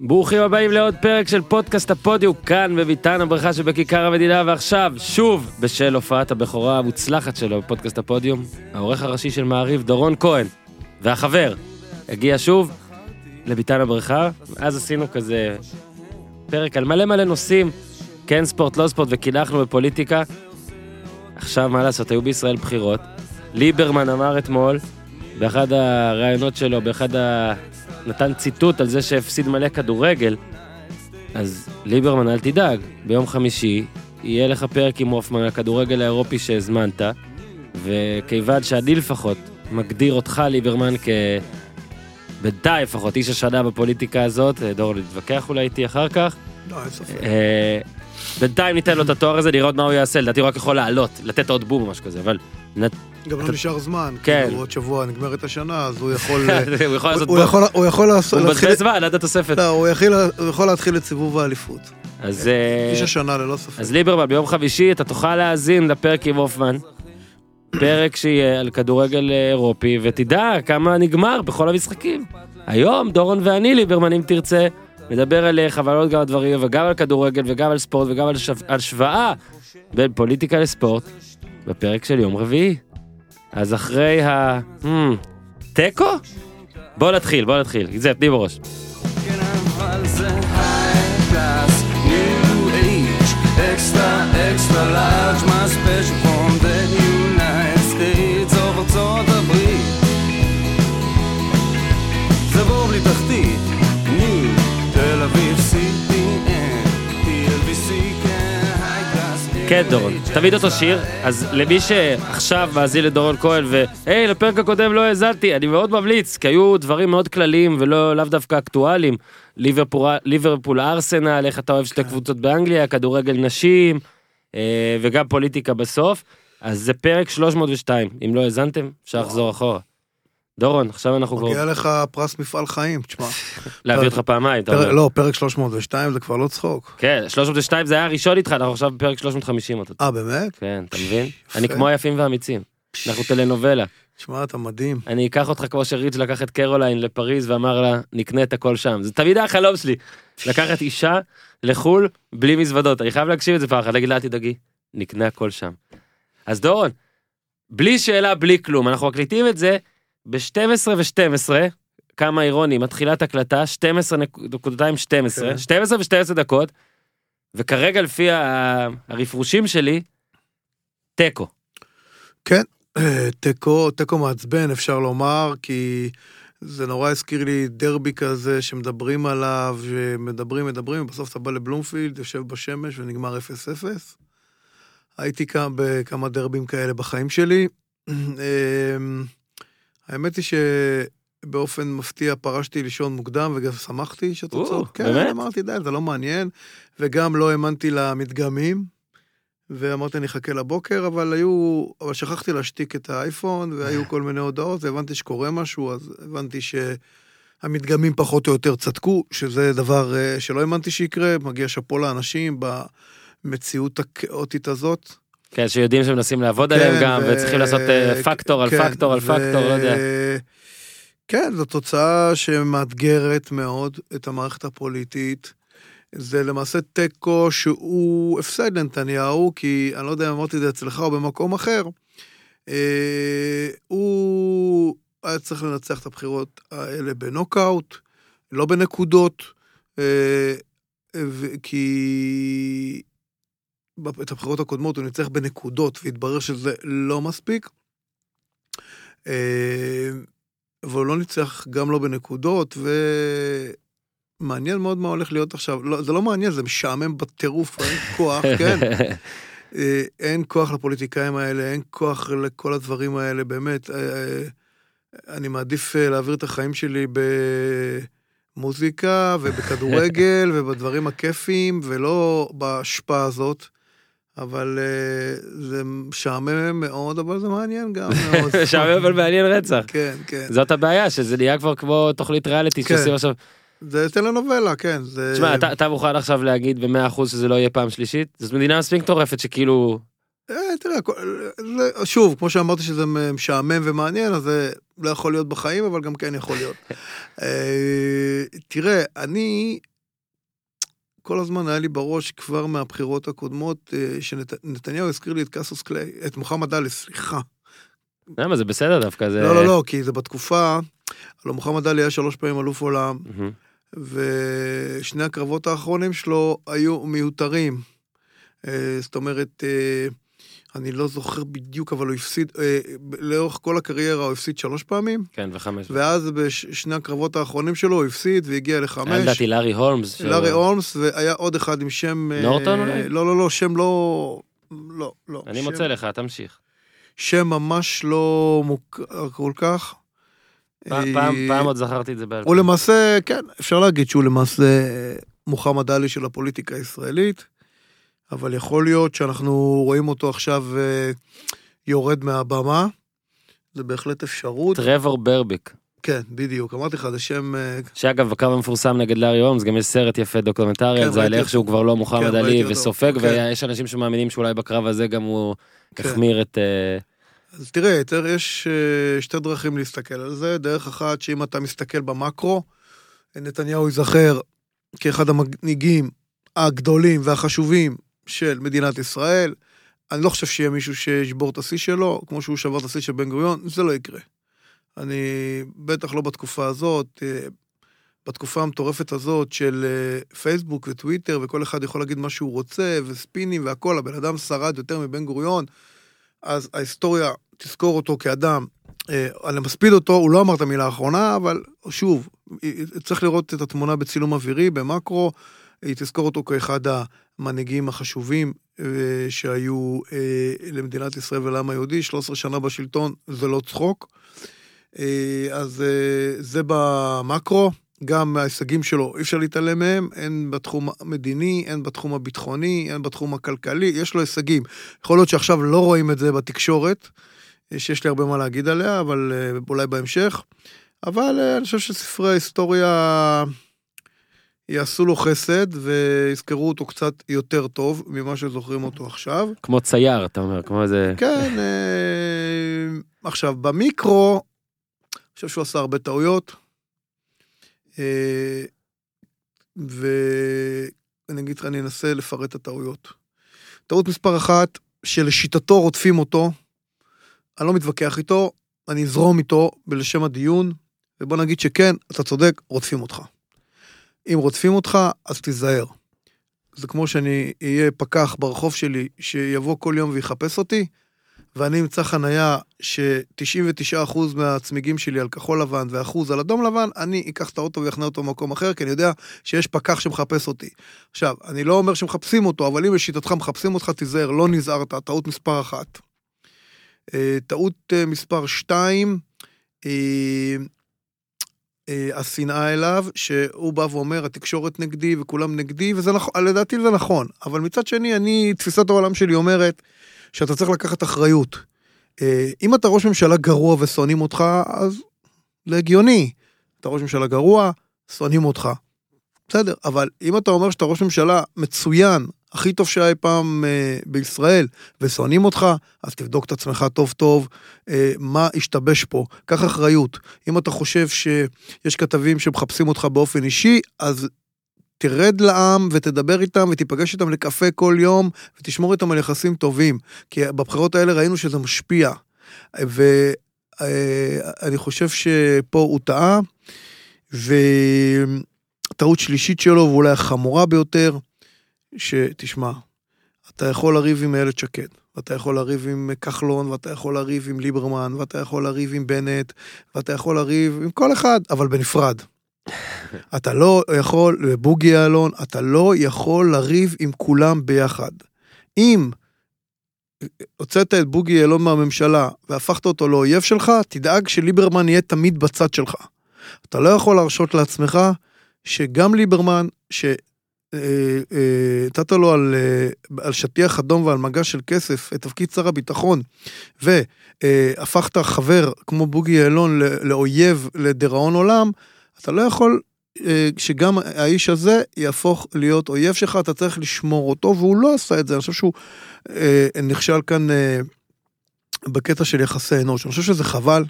ברוכים הבאים לעוד פרק של פודקאסט הפודיו כאן בביתן הברכה שבכיכר המדינה ועכשיו שוב בשל הופעת הבכורה המוצלחת שלו בפודקאסט הפודיום העורך הראשי של מעריב דורון כהן והחבר הגיע שוב לביתן הברכה. אז עשינו כזה פרק על מלא מלא נושאים כן ספורט לא ספורט וקילחנו בפוליטיקה. עכשיו מה לעשות היו בישראל בחירות. ליברמן אמר אתמול באחד הראיונות שלו באחד ה... נתן ציטוט על זה שהפסיד מלא כדורגל, אז ליברמן אל תדאג, ביום חמישי יהיה לך פרק עם הופמן על הכדורגל האירופי שהזמנת, וכיוון שאני לפחות מגדיר אותך ליברמן כ... בינתיים לפחות איש השנה בפוליטיקה הזאת, דור נתווכח אולי איתי אחר כך. לא, אין ספק. אה, בינתיים ניתן לו את התואר הזה, לראות מה הוא יעשה, לדעתי הוא רק יכול לעלות, לתת עוד בום או משהו כזה, אבל גם לא נשאר זמן. כן. עוד שבוע נגמרת השנה, אז הוא יכול... אה, הוא יכול לעשות הוא. יכול- לעשות... הוא מבזבז זמן עד התוספת. לא, הוא יכול להתחיל את סיבוב האליפות. אז... אה, איש השנה ללא ספק. אז ליברמן, ביום חמישי אתה תוכל להאזין לפרק עם הופמן. פרק שיהיה על כדורגל אירופי, ותדע כמה נגמר בכל המשחקים. היום דורון ואני, ליברמן, אם תרצה, נדבר עליך ועל עוד כמה דברים, וגם על כדורגל וגם על ספורט וגם על שו- על השוואה בין פוליטיקה לספורט, בפרק של יום רביעי. אז אחרי ה... Hmm, תיקו? בוא נתחיל, בוא נתחיל. זה, תני בראש. extra, extra large, כן דורון, תמיד אותו שיר, אז למי שעכשיו מאזין לדורון כהן והי לפרק הקודם לא האזנתי, אני מאוד ממליץ, כי היו דברים מאוד כלליים ולא לאו דווקא אקטואליים, ליברפול, ליברפול ארסנל, איך אתה אוהב שתי קבוצות באנגליה, כדורגל נשים, אה, וגם פוליטיקה בסוף, אז זה פרק 302, אם לא האזנתם אפשר לחזור אחורה. דורון, עכשיו אנחנו כבר, מגיע לך פרס מפעל חיים, תשמע. להביא אותך פעמיים, אתה אומר. לא, פרק 302 זה כבר לא צחוק. כן, 302 זה היה הראשון איתך, אנחנו עכשיו בפרק 350 אותו. אה, באמת? כן, אתה מבין? אני כמו היפים והאמיצים. אנחנו טלנובלה. תשמע, אתה מדהים. אני אקח אותך כמו שריץ' לקח את קרוליין לפריז ואמר לה, נקנה את הכל שם. זה תמיד החלום שלי. לקחת אישה לחו"ל בלי מזוודות. אני חייב להקשיב את זה פעם אחת, להגיד לה, תדאגי, נקנה הכל שם. אז דורון, בלי שאלה, בלי כלום, אנחנו מקליטים את זה ב-12 ו-12, כמה אירוני, מתחילת הקלטה, 12.212, כן. 12 ו-12 דקות, וכרגע לפי הרפרושים שלי, תיקו. כן, תיקו, תיקו מעצבן אפשר לומר, כי זה נורא הזכיר לי דרבי כזה שמדברים עליו, שמדברים, מדברים, ובסוף אתה בא לבלומפילד, יושב בשמש ונגמר 0-0. הייתי כמה, בכמה דרבים כאלה בחיים שלי. אמ, האמת היא שבאופן מפתיע פרשתי לישון מוקדם וגם שמחתי או, שהתוצאות, כן, באמת? אמרתי די, זה לא מעניין, וגם לא האמנתי למדגמים. ואמרתי אני אחכה לבוקר, אבל היו, אבל שכחתי להשתיק את האייפון, והיו כל מיני הודעות, והבנתי שקורה משהו, אז הבנתי שהמדגמים פחות או יותר צדקו, שזה דבר אה, שלא האמנתי שיקרה, מגיע שאפו לאנשים במציאות הכאוטית הזאת. כן, שיודעים שמנסים לעבוד עליהם כן, גם, ו- וצריכים לעשות אה, פקטור על כן, פקטור על ו- פקטור, לא יודע. כן, זו תוצאה שמאתגרת מאוד את המערכת הפוליטית. זה למעשה תיקו שהוא הפסד לנתניהו, כי אני לא יודע אם אמרתי את זה אצלך או במקום אחר. אה, הוא היה צריך לנצח את הבחירות האלה בנוקאוט, לא בנקודות, אה, כי את הבחירות הקודמות הוא ניצח בנקודות, והתברר שזה לא מספיק. אה, והוא לא ניצח גם לא בנקודות, ומעניין מאוד מה הולך להיות עכשיו. לא, זה לא מעניין, זה משעמם בטירוף, אין כוח, כן? אה, אין כוח לפוליטיקאים האלה, אין כוח לכל הדברים האלה, באמת. אה, אני מעדיף להעביר את החיים שלי במוזיקה ובכדורגל ובדברים הכיפיים, ולא בהשפעה הזאת. אבל אה, זה משעמם מאוד, אבל זה מעניין גם מאוד. משעמם אבל מעניין רצח. כן, כן. זאת הבעיה, שזה נהיה כבר כמו תוכנית ריאליטי כן. שעושים עכשיו. זה טלנובלה, כן. תשמע, אתה- מוכן עכשיו להגיד במאה אחוז שזה לא יהיה פעם שלישית? זאת מדינה מספיק מטורפת שכאילו, אה, תראה, שוב, כמו שאמרתי שזה משעמם ומעניין, אז זה לא יכול להיות בחיים, אבל גם כן יכול להיות. אה, תראה, אני, כל הזמן היה לי בראש כבר מהבחירות הקודמות, אה, שנתניהו הזכיר לי את קאסוס קליי, את מוחמד עלי, סליחה. למה, זה בסדר דווקא, זה... לא, לא, לא, כי זה בתקופה, הלוא מוחמד עלי היה שלוש פעמים אלוף עולם. ושני הקרבות האחרונים שלו היו מיותרים. אה, זאת אומרת, אה, אני לא זוכר בדיוק, אבל הוא הפסיד, אה, לאורך כל הקריירה הוא הפסיד שלוש פעמים, כן, וחמש. ואז בשני הקרבות האחרונים שלו הוא הפסיד והגיע היה לחמש. לדעתי לארי הולמס. שהוא- לארי הולמס, והיה עוד אחד עם שם... אה, נורטון אולי? לא, לא, לא, שם לא... לא, לא. אני שם- מוצא לך, תמשיך. שם ממש לא מוכר כל כך. פעם- אה, פעם פעם עוד זכרתי את זה בעל פה. הוא למעשה, כן, אפשר להגיד שהוא למעשה מוחמד עלי של הפוליטיקה הישראלית, אבל יכול להיות שאנחנו רואים אותו עכשיו אה, יורד מהבמה. זה בהחלט אפשרות. טרוור ברביק. כן, בדיוק. אמרתי לך, זה שם... אה, שאגב, בקרב המפורסם נגד לארי הולמס, גם יש סרט יפה דוקומנטרי כן, על זה, על איך. שהוא כבר לא מוחמד כן, עלי. וסופג, כן. ויש אנשים שמאמינים שאולי בקרב הזה גם הוא כן. החמיר את... אה, אז תראה, יש שתי דרכים להסתכל על זה. דרך אחת, שאם אתה מסתכל במקרו, נתניהו ייזכר כאחד המנהיגים הגדולים והחשובים של מדינת ישראל. אני לא חושב שיהיה מישהו שישבור את השיא שלו, כמו שהוא שבר את השיא של בן גוריון, זה לא יקרה. אני בטח לא בתקופה הזאת, אה, בתקופה המטורפת הזאת של אה, פייסבוק וטוויטר, וכל אחד יכול להגיד מה שהוא רוצה, וספינים והכל, הבן אדם שרד יותר מבן גוריון, אז ההיסטוריה תזכור אותו כאדם, אה, אני מספיד אותו, הוא לא אמר את המילה האחרונה, אבל שוב, צריך לראות את התמונה בצילום אווירי, במקרו, היא תזכור אותו כאחד המנהיגים החשובים אה, שהיו אה, למדינת ישראל ולעם היהודי, 13 שנה בשלטון, זה לא צחוק. אה, אז זה במקרו, גם ההישגים שלו, אי אפשר להתעלם מהם, הן בתחום המדיני, הן בתחום הביטחוני, הן בתחום הכלכלי, יש לו הישגים. יכול להיות שעכשיו לא רואים את זה בתקשורת, שיש לי הרבה מה להגיד עליה, אבל אולי בהמשך. אבל אני חושב שספרי ההיסטוריה יעשו לו חסד ויזכרו אותו קצת יותר טוב ממה שזוכרים אותו עכשיו. כמו צייר, אתה אומר, כמו איזה... כן, אה, עכשיו, במיקרו, אני חושב שהוא עשה הרבה טעויות. אה, ואני אגיד לך, אני אנסה לפרט את הטעויות. טעות מספר אחת, שלשיטתו רודפים אותו, אני לא מתווכח איתו, אני אזרום איתו בלשם הדיון, ובוא נגיד שכן, אתה צודק, רודפים אותך. אם רודפים אותך, אז תיזהר. זה כמו שאני אהיה פקח ברחוב שלי, שיבוא כל יום ויחפש אותי, ואני אמצא חנייה ש-99% מהצמיגים שלי על כחול לבן ואחוז על אדום לבן, אני אקח את האוטו ויחנה אותו במקום אחר, כי אני יודע שיש פקח שמחפש אותי. עכשיו, אני לא אומר שמחפשים אותו, אבל אם לשיטתך מחפשים אותך, תיזהר, לא נזהרת, טעות מספר אחת. אה, טעות אה, מספר שתיים, אה, השנאה אליו, שהוא בא ואומר, התקשורת נגדי וכולם נגדי, וזה נכון, לדעתי זה נכון, אבל מצד שני, אני, תפיסת העולם שלי אומרת שאתה צריך לקחת אחריות. אה, אם אתה ראש ממשלה גרוע ושונאים אותך, אז זה הגיוני. אתה ראש ממשלה גרוע, שונאים אותך. בסדר, אבל אם אתה אומר שאתה ראש ממשלה מצוין, הכי טוב שהיה אי פעם אה, בישראל, ושונאים אותך, אז תבדוק את עצמך טוב טוב, אה, מה השתבש פה, קח אחריות. אם אתה חושב שיש כתבים שמחפשים אותך באופן אישי, אז תרד לעם ותדבר איתם ותיפגש איתם לקפה כל יום ותשמור איתם על יחסים טובים. כי בבחירות האלה ראינו שזה משפיע. ואני חושב שפה הוא טעה, וטעות שלישית שלו, ואולי החמורה ביותר, שתשמע, אתה יכול לריב עם איילת שקד, ואתה יכול לריב עם כחלון, ואתה יכול לריב עם ליברמן, ואתה יכול לריב עם בנט, ואתה יכול לריב עם כל אחד, אבל בנפרד. אתה לא יכול, בוגי יעלון, אתה לא יכול לריב עם כולם ביחד. אם הוצאת את בוגי יעלון מהממשלה והפכת אותו לאויב שלך, תדאג שליברמן יהיה תמיד בצד שלך. אתה לא יכול להרשות לעצמך שגם ליברמן, שנתת לו על, אה, על שטיח אדום ועל מגש של כסף את תפקיד שר הביטחון, והפכת חבר כמו בוגי יעלון לא- לאויב לדיראון עולם, אתה לא יכול אה, שגם האיש הזה יהפוך להיות אויב שלך, אתה צריך לשמור אותו, והוא לא עשה את זה, אני חושב שהוא אה, נכשל כאן אה, בקטע של יחסי אנוש, אני חושב שזה חבל,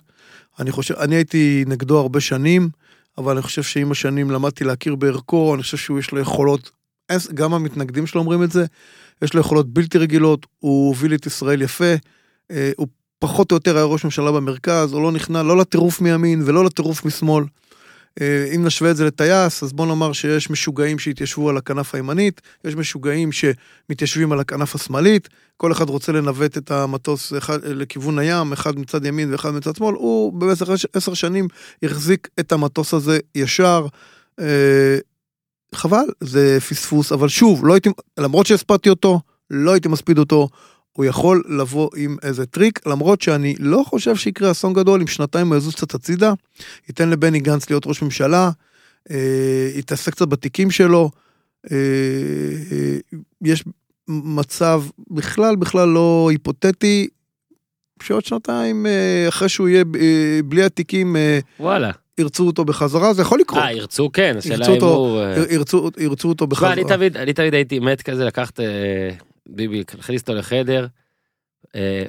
אני חושב, אני הייתי נגדו הרבה שנים, אבל אני חושב שעם השנים למדתי להכיר בערכו, אני חושב שהוא יש לו יכולות, גם המתנגדים שלו אומרים את זה, יש לו יכולות בלתי רגילות, הוא הוביל את ישראל יפה, אה, הוא פחות או יותר היה ראש ממשלה במרכז, הוא לא נכנע לא לטירוף מימין ולא לטירוף משמאל. אה, אם נשווה את זה לטייס, אז בוא נאמר שיש משוגעים שהתיישבו על הכנף הימנית, יש משוגעים שמתיישבים על הכנף השמאלית, כל אחד רוצה לנווט את המטוס אחד, לכיוון הים, אחד מצד ימין ואחד מצד שמאל, הוא במשך עשר שנים החזיק את המטוס הזה ישר. אה, חבל, זה פספוס, אבל שוב, לא הייתי, למרות שהספדתי אותו, לא הייתי מספיד אותו, הוא יכול לבוא עם איזה טריק, למרות שאני לא חושב שיקרה אסון גדול אם שנתיים הוא יזוז קצת הצידה, ייתן לבני גנץ להיות ראש ממשלה, אה, יתעסק קצת בתיקים שלו, אה, אה, יש מצב בכלל בכלל לא היפותטי, שעוד שנתיים אה, אחרי שהוא יהיה אה, בלי התיקים אה, וואלה. ירצו אותו בחזרה, זה יכול לקרות, אה, ירצו כן, השאלה אם הוא... אה, ירצו, ירצו אותו בחזרה. אני תמיד, אני תמיד הייתי מת כזה לקחת, אה, ביבי, להכניס אותו לחדר, אה,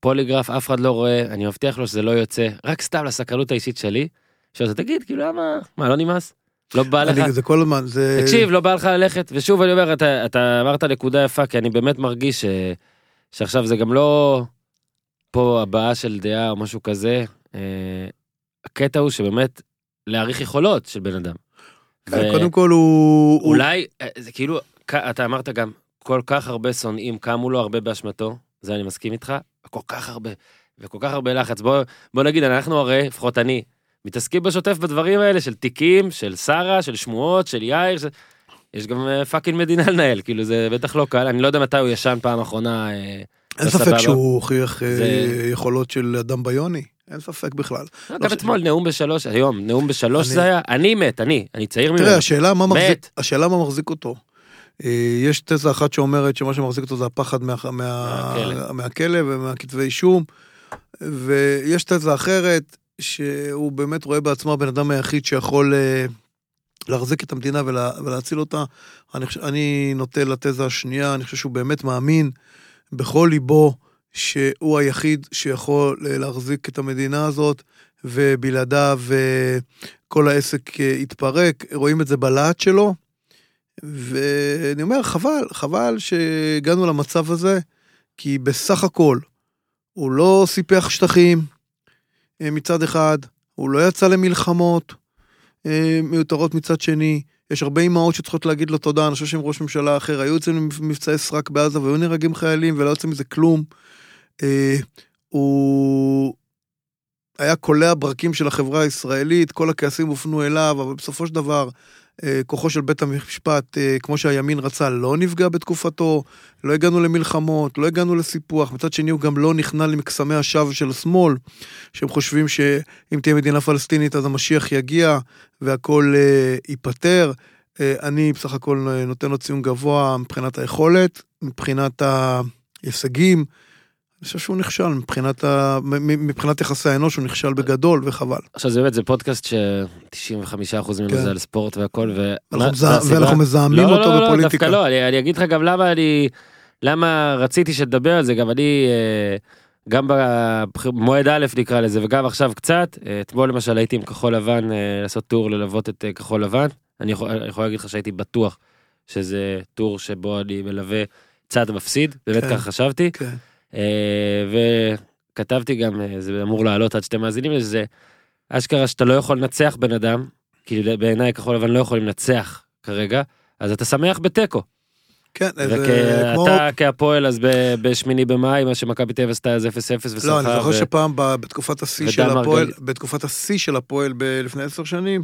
פוליגרף, אף אחד לא רואה, אני מבטיח לו שזה לא יוצא, רק סתם לסקרנות האישית שלי, שאתה תגיד, כאילו, למה, מה, לא נמאס? לא בא לך? זה כל הזמן, זה... תקשיב, לא בא לך ללכת, ושוב אני אומר, אתה, אתה אמרת נקודה יפה, כי אני באמת מרגיש ש, שעכשיו זה גם לא פה הבעה של דעה או משהו כזה, אה, הקטע הוא שבאמת להעריך יכולות של בן אדם. כן, ו- קודם כל הוא... אולי, אה, זה כאילו, אתה אמרת גם, כל כך הרבה שונאים קמו לו הרבה באשמתו, זה אני מסכים איתך, כל כך הרבה, וכל כך הרבה לחץ. בוא, בוא נגיד, אנחנו הרי, לפחות אני, מתעסקים בשוטף בדברים האלה של תיקים, של שרה, של שמועות, של יאיר, ש... יש גם אה, פאקינג מדינה לנהל, כאילו זה בטח לא קל, אני לא יודע מתי הוא ישן פעם אחרונה. אה, אין לא ספק. שהוא הוכיח אה, יכולות של אדם ביוני, אין ספק בכלל. גם אתמול נאום בשלוש, היום, נאום בשלוש זה היה, אני מת, אני, אני צעיר ממנו. תראה. השאלה מה מחזיק אותו. אה, יש תזה אחת שאומרת שמה שמחזיק אותו זה הפחד מה, מה, מהכלא. ומהכתבי אישום, ויש תזה אחרת שהוא באמת רואה בעצמו הבן אדם היחיד שיכול אה, להחזיק את המדינה ולה, ולהציל אותה. אני, אני נוטה לתזה השנייה, אני חושב שהוא באמת מאמין בכל ליבו שהוא היחיד שיכול אה, להחזיק את המדינה הזאת, ובלעדיו כל העסק יתפרק, רואים את זה בלהט שלו. ואני אומר, חבל, חבל שהגענו למצב הזה, כי בסך הכל, הוא לא סיפח שטחים אה, מצד אחד, הוא לא יצא למלחמות אה, מיותרות מצד שני, יש הרבה אימהות שצריכות להגיד לו תודה, אני חושב שהם ראש ממשלה אחר, היו יוצאים למבצעי סרק בעזה והיו נהרגים חיילים ולא יוצא מזה כלום. אה, הוא היה קולע ברקים של החברה הישראלית, כל הכעסים הופנו אליו, אבל בסופו של דבר, כוחו של בית המשפט, אה, כמו שהימין רצה, לא נפגע בתקופתו, לא הגענו למלחמות, לא הגענו לסיפוח, מצד שני הוא גם לא נכנע למקסמי השווא של השמאל, שהם חושבים שאם תהיה מדינה פלסטינית אז המשיח יגיע והכל אה, ייפתר. אה, אני בסך הכל אה, נותן לו ציון גבוה מבחינת היכולת, מבחינת ההישגים. אני חושב שהוא נכשל מבחינת, ה... מבחינת יחסי האנוש, הוא נכשל בגדול וחבל. עכשיו זה באמת, זה פודקאסט ש-95% ממנו כן. זה על ספורט והכל, ו... ואנחנו מזהמים לא, לא, אותו לא, לא, בפוליטיקה. דווקא לא, אני, אני אגיד לך גם למה אני, למה רציתי שתדבר על זה, גם אני, אה, גם במועד א' נקרא לזה, וגם עכשיו קצת, אה, אתמול למשל הייתי עם כחול לבן, אה, לעשות טור ללוות את כחול לבן, אני יכול, אני יכול להגיד לך שהייתי בטוח שזה טור שבו אני מלווה צד מפסיד, באמת כן. ככה חשבתי, כן. אה, וכתבתי גם, אה, זה אמור לעלות עד שאתם מאזינים לזה, זה אשכרה שאתה לא יכול לנצח בן אדם, כי בעיניי כחול לבן לא יכולים לנצח כרגע, אז אתה שמח בתיקו. כן, זה כמו... ואתה כהפועל אז בשמיני במאי, מה שמכבי תל אביב עשתה אז 0-0 ושמחה. לא, אני זוכר ו- שפעם בתקופת השיא של הפועל, מרגלית. בתקופת השיא של הפועל ב- לפני עשר שנים,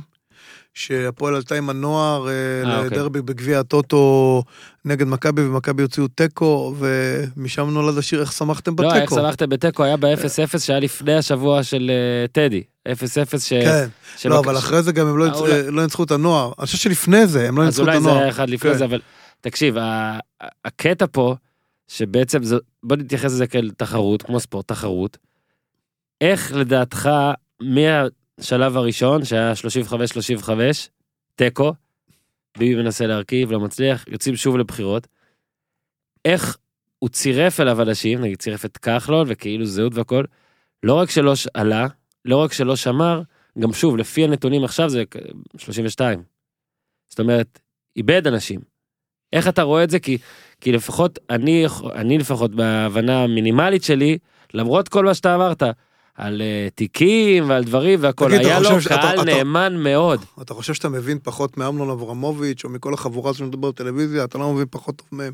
שהפועל עלתה עם הנוער אה, אה, אוקיי. לדרבי בגביע הטוטו נגד מכבי, ומכבי הוציאו תיקו, ומשם נולד השיר איך שמחתם לא, איך בתיקו. שמחתם בתיקו, היה ב-0-0 שהיה לפני השבוע של אה, טדי. 0-0 ש... כן, לא, אבל אחרי זה גם הם לא ניצחו- לא ניצחו את הנוער. אני חושב שלפני זה הם לא אז ניצחו את אולי זה הנוער. היה אחד לפני כן. זה, אבל תקשיב, הקטע פה, שבעצם, זה- בוא נתייחס לזה כאל תחרות, כמו ספורט, תחרות. איך לדעתך, מהשלב הראשון, שהיה 35-35, תיקו, ביבי מנסה להרכיב, לא מצליח, יוצאים שוב לבחירות. איך הוא צירף אליו אנשים, נגיד צירף את כחלון וכאילו זהות והכל, לא רק שלא עלה, לא רק שלא שמר, גם שוב, לפי הנתונים עכשיו זה כ- 32. זאת אומרת, איבד אנשים. איך אתה רואה את זה? כי, כי לפחות, אני, אני לפחות בהבנה המינימלית שלי, למרות כל מה שאתה אמרת, על uh, תיקים ועל דברים והכל, תגיד, היה לו חושב קהל אתה- נאמן מאוד. אתה חושב שאתה מבין פחות מאמנון אברמוביץ', או מכל החבורה שמדבר בטלוויזיה, אתה לא מבין פחות טוב מהם.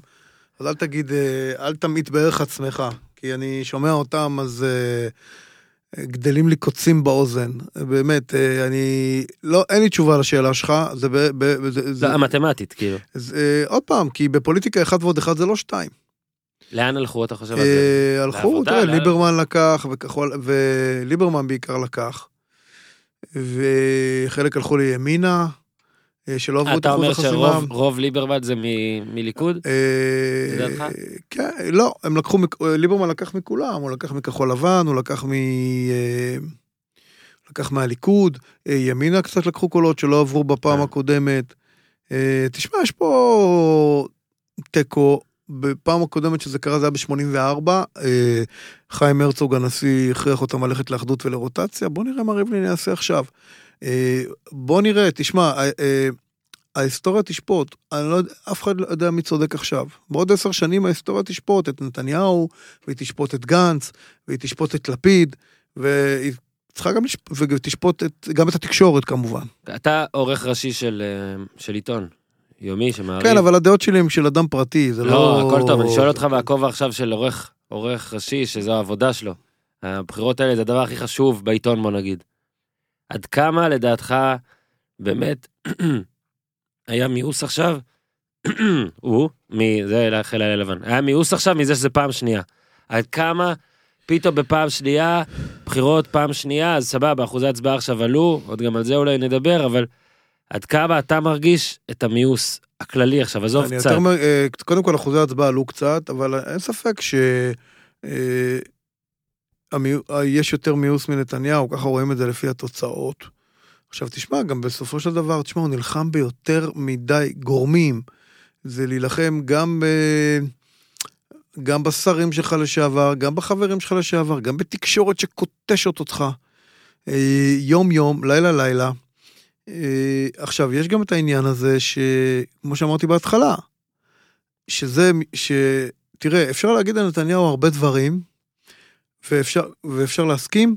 אז אל תגיד, אה, אל תמעיט בערך עצמך, כי אני שומע אותם, אז אה, אה, גדלים לי קוצים באוזן. באמת, אה, אני... לא, אין לי תשובה לשאלה שלך, זה... ב, ב, זה, זה, המתמטית, כאילו. זה עוד פעם, כי בפוליטיקה אחד ועוד אחד זה לא שתיים. לאן הלכו, אתה חושב על זה? אה, הלכו, תראה, ליברמן לקח, וכחול, וליברמן בעיקר לקח. וחלק הלכו לימינה, אה, שלא עברו את אתה אחוז אומר החסימה. שרוב רוב ליברמן זה מליכוד? אה, לדעתך? כן, לא, הם לקחו, ליברמן לקח מכולם, הוא לקח מכחול לבן, הוא לקח מ... לקח מהליכוד, ימינה קצת לקחו קולות שלא עברו בפעם אה. הקודמת. תשמע, יש פה תיקו, בפעם הקודמת שזה קרה זה היה ב-84, אה, חיים הרצוג הנשיא הכריח אותם ללכת לאחדות ולרוטציה, בוא נראה מה ריבלין יעשה עכשיו. אה, בוא נראה, תשמע, אה, ההיסטוריה תשפוט, אני לא יודע, אף אחד לא יודע מי צודק עכשיו. בעוד עשר שנים ההיסטוריה תשפוט את נתניהו, והיא תשפוט את גנץ, והיא תשפוט את לפיד, והיא צריכה גם לשפ... ותשפוט את, גם את התקשורת כמובן. אתה עורך ראשי של של עיתון, יומי שמעריב. כן, אבל הדעות שלי הן של אדם פרטי, זה לא... לא, הכל טוב, אני שואל אותך בכובע עכשיו של עורך, עורך ראשי, שזו העבודה שלו. הבחירות האלה זה הדבר הכי חשוב בעיתון, בוא נגיד. עד כמה לדעתך, באמת, היה מיאוס עכשיו? הוא, מי, זה חיל הלילה לבן. היה מיאוס עכשיו מזה שזה פעם שנייה. עד כמה פתאום בפעם שנייה, בחירות פעם שנייה, אז סבבה, אחוזי הצבעה עכשיו עלו, עוד גם על זה אולי נדבר, אבל עד כמה אתה מרגיש את המיאוס הכללי עכשיו, עזוב אני קצת. יותר, מ- אה, קודם כל אחוזי ההצבעה עלו קצת, אבל אין ספק ש... אה, אה, יש יותר מיאוס מנתניהו, ככה רואים את זה לפי התוצאות. עכשיו תשמע, גם בסופו של דבר, תשמע, הוא נלחם ביותר מדי גורמים. זה להילחם גם ב... גם בשרים שלך לשעבר, גם בחברים שלך לשעבר, גם בתקשורת שקוטשת אותך יום-יום, לילה-לילה. אה, עכשיו, יש גם את העניין הזה, שכמו שאמרתי בהתחלה, שזה, ש... תראה, אפשר להגיד על נתניהו הרבה דברים, ואפשר, ואפשר להסכים,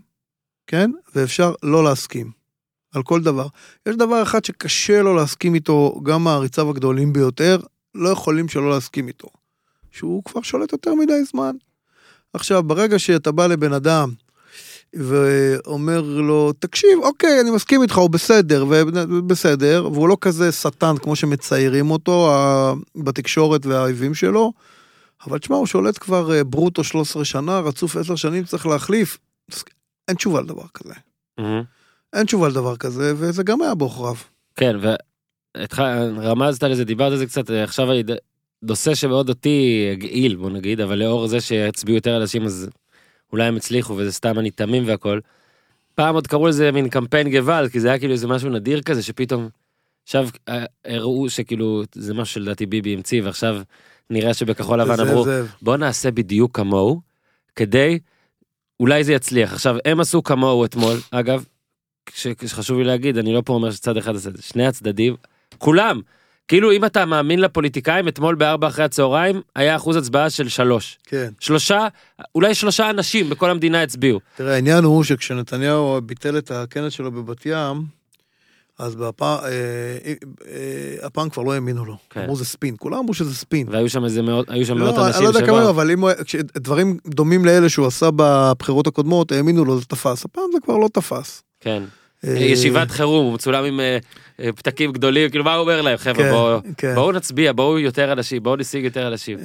כן? ואפשר לא להסכים. על כל דבר. יש דבר אחד שקשה לו להסכים איתו, גם מעריציו הגדולים ביותר, לא יכולים שלא להסכים איתו. שהוא כבר שולט יותר מדי זמן. עכשיו, ברגע שאתה בא לבן אדם ואומר לו, תקשיב, אוקיי, אני מסכים איתך, הוא בסדר, ובסדר, והוא לא כזה שטן כמו שמציירים אותו בתקשורת והאויבים שלו, אבל תשמע, הוא שולט כבר אה, ברוטו 13 שנה, רצוף 10 שנים, צריך להחליף. אין תשובה לדבר כזה. אין תשובה לדבר כזה, וזה גם היה בעוכריו. כן, ורמזת לזה, דיברת על זה קצת, עכשיו אני- נושא שמאוד אותי הגעיל, בוא נגיד, אבל לאור זה שיצביעו יותר אנשים, אז אולי הם הצליחו, וזה סתם אני תמים והכל. פעם עוד קראו לזה מין קמפיין גוואלד, כי זה היה כאילו איזה משהו נדיר כזה, שפתאום, עכשיו אה, הראו שכאילו, זה משהו שלדעתי ביבי המציא, ועכשיו נראה שבכחול לבן אמרו. בוא נעשה בדיוק כמוהו, כדי, אולי זה יצליח. עכשיו, הם עשו כמוהו אתמול, אגב, כש- שחשוב לי להגיד, אני לא פה אומר שצד אחד עשה את זה, שני הצדדים, כולם, כאילו אם אתה מאמין לפוליטיקאים, אתמול בארבע אחרי הצהריים, היה אחוז הצבעה של שלוש. כן. שלושה, אולי שלושה אנשים בכל המדינה הצביעו. תראה, העניין הוא שכשנתניהו ביטל את הכנס שלו בבת ים, אז בפעם, אה, אה, הפעם כבר לא האמינו לו. כן. אמרו זה ספין, כולם אמרו שזה ספין. והיו שם איזה מאות, היו שם מאות לא, אנשים לא יודע כמה. אבל אם הוא- כשדברים דומים לאלה שהוא עשה בבחירות הקודמות, האמינו לו, זה תפס. הפעם זה כבר לא תפס. כן. אה, ישיבת חירום, הוא מצולם עם אה, אה, פתקים גדולים, כאילו מה הוא אומר להם, חבר'ה, כן, בואו כן. בואו נצביע, בואו יותר אנשים, בואו נשיג יותר אנשים.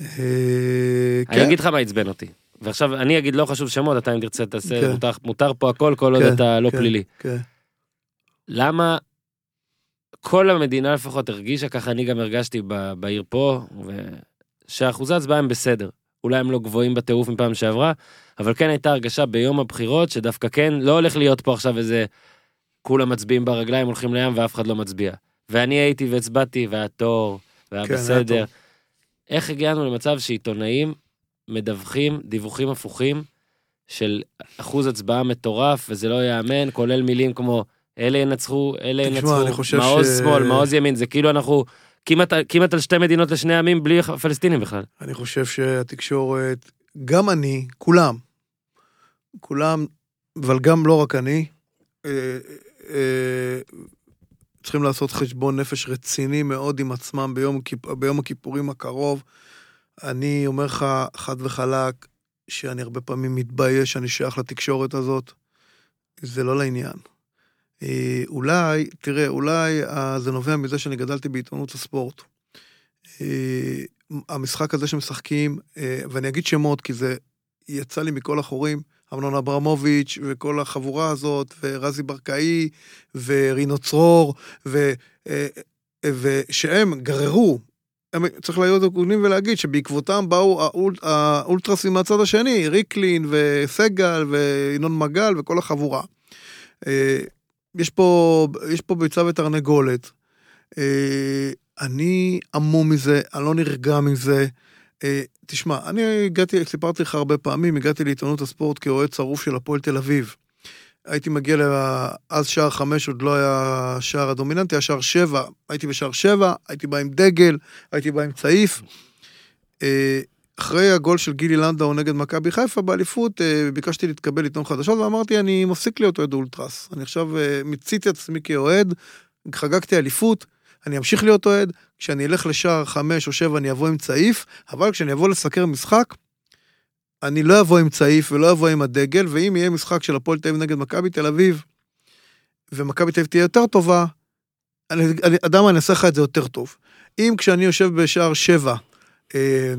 אני כן. אגיד לך מה עצבן אותי. ועכשיו אני אגיד לא חשוב שמות, אתה אם תרצה תעשה, כן. מותר- מותר פה הכל כל עוד אתה לא כן. פלילי. כן. למה כל המדינה לפחות הרגישה, ככה אני גם הרגשתי ב- בעיר פה, ו- שאחוזי ההצבעה הם בסדר. אולי הם לא גבוהים בטירוף מפעם שעברה, אבל כן הייתה הרגשה ביום הבחירות שדווקא כן, לא הולך להיות פה עכשיו איזה כולם מצביעים ברגליים, הולכים לים ואף אחד לא מצביע. ואני הייתי והצבעתי, והיה תור, והיה כן, היה בסדר. תור. איך הגענו למצב שעיתונאים מדווחים דיווחים הפוכים של אחוז הצבעה מטורף, וזה לא ייאמן, כולל מילים כמו אלה ינצחו, אלה תשמע, ינצחו, אני חושב מעוז ש- שמאל, מעוז ימין, זה כאילו אנחנו כמעט, כמעט על שתי מדינות לשני עמים בלי הפלסטינים בכלל. אני חושב שהתקשורת, גם אני, כולם, כולם, אבל גם לא רק אני, אה, צריכים לעשות חשבון נפש רציני מאוד עם עצמם ביום, ביום הכיפורים הקרוב. אני אומר לך חד וחלק, שאני הרבה פעמים מתבייש שאני שייך לתקשורת הזאת. זה לא לעניין. אה, אולי, תראה, אולי אה, זה נובע מזה שאני גדלתי בעיתונות הספורט. אה, המשחק הזה שמשחקים, אה, ואני אגיד שמות כי זה יצא לי מכל החורים, אמנון אברמוביץ' וכל החבורה הזאת, ורזי ברקאי, ורינו צרור, ו, אה, אה, ושהם גררו. הם, צריך להיות הגונים ולהגיד שבעקבותם באו האול, האולטרסים מהצד השני, ריקלין וסגל וינון מגל וכל החבורה. אה, יש פה, יש פה ביצה ותרנגולת. אני המום מזה, אני לא נרגע מזה. תשמע, אני הגעתי, סיפרתי לך הרבה פעמים, הגעתי לעיתונות הספורט כאוהד צרוף של הפועל תל אביב. הייתי מגיע, לה, אז שער חמש עוד לא היה שער הדומיננטי, היה שער שבע. הייתי בשער שבע, הייתי בא עם דגל, הייתי בא עם צעיף. אה, אחרי הגול של גילי לנדאו נגד מכבי חיפה באליפות, אה, ביקשתי להתקבל לעיתון חדשות ואמרתי, אני מפסיק להיות אוהד אולטרס. אני עכשיו אה, מיציתי את עצמי כאוהד, חגגתי אליפות, אני אמשיך להיות אוהד, כשאני אלך לשער חמש או שבע אני אבוא עם צעיף, אבל כשאני אבוא לסקר משחק, אני לא אבוא עם צעיף ולא אבוא עם הדגל, ואם יהיה משחק של הפועל תל אביב נגד מכבי תל אביב, ומכבי תל אביב תהיה יותר טובה, אני, אני, אדם, אני אעשה לך את זה יותר טוב. אם כשאני יושב בשער שבע, אה,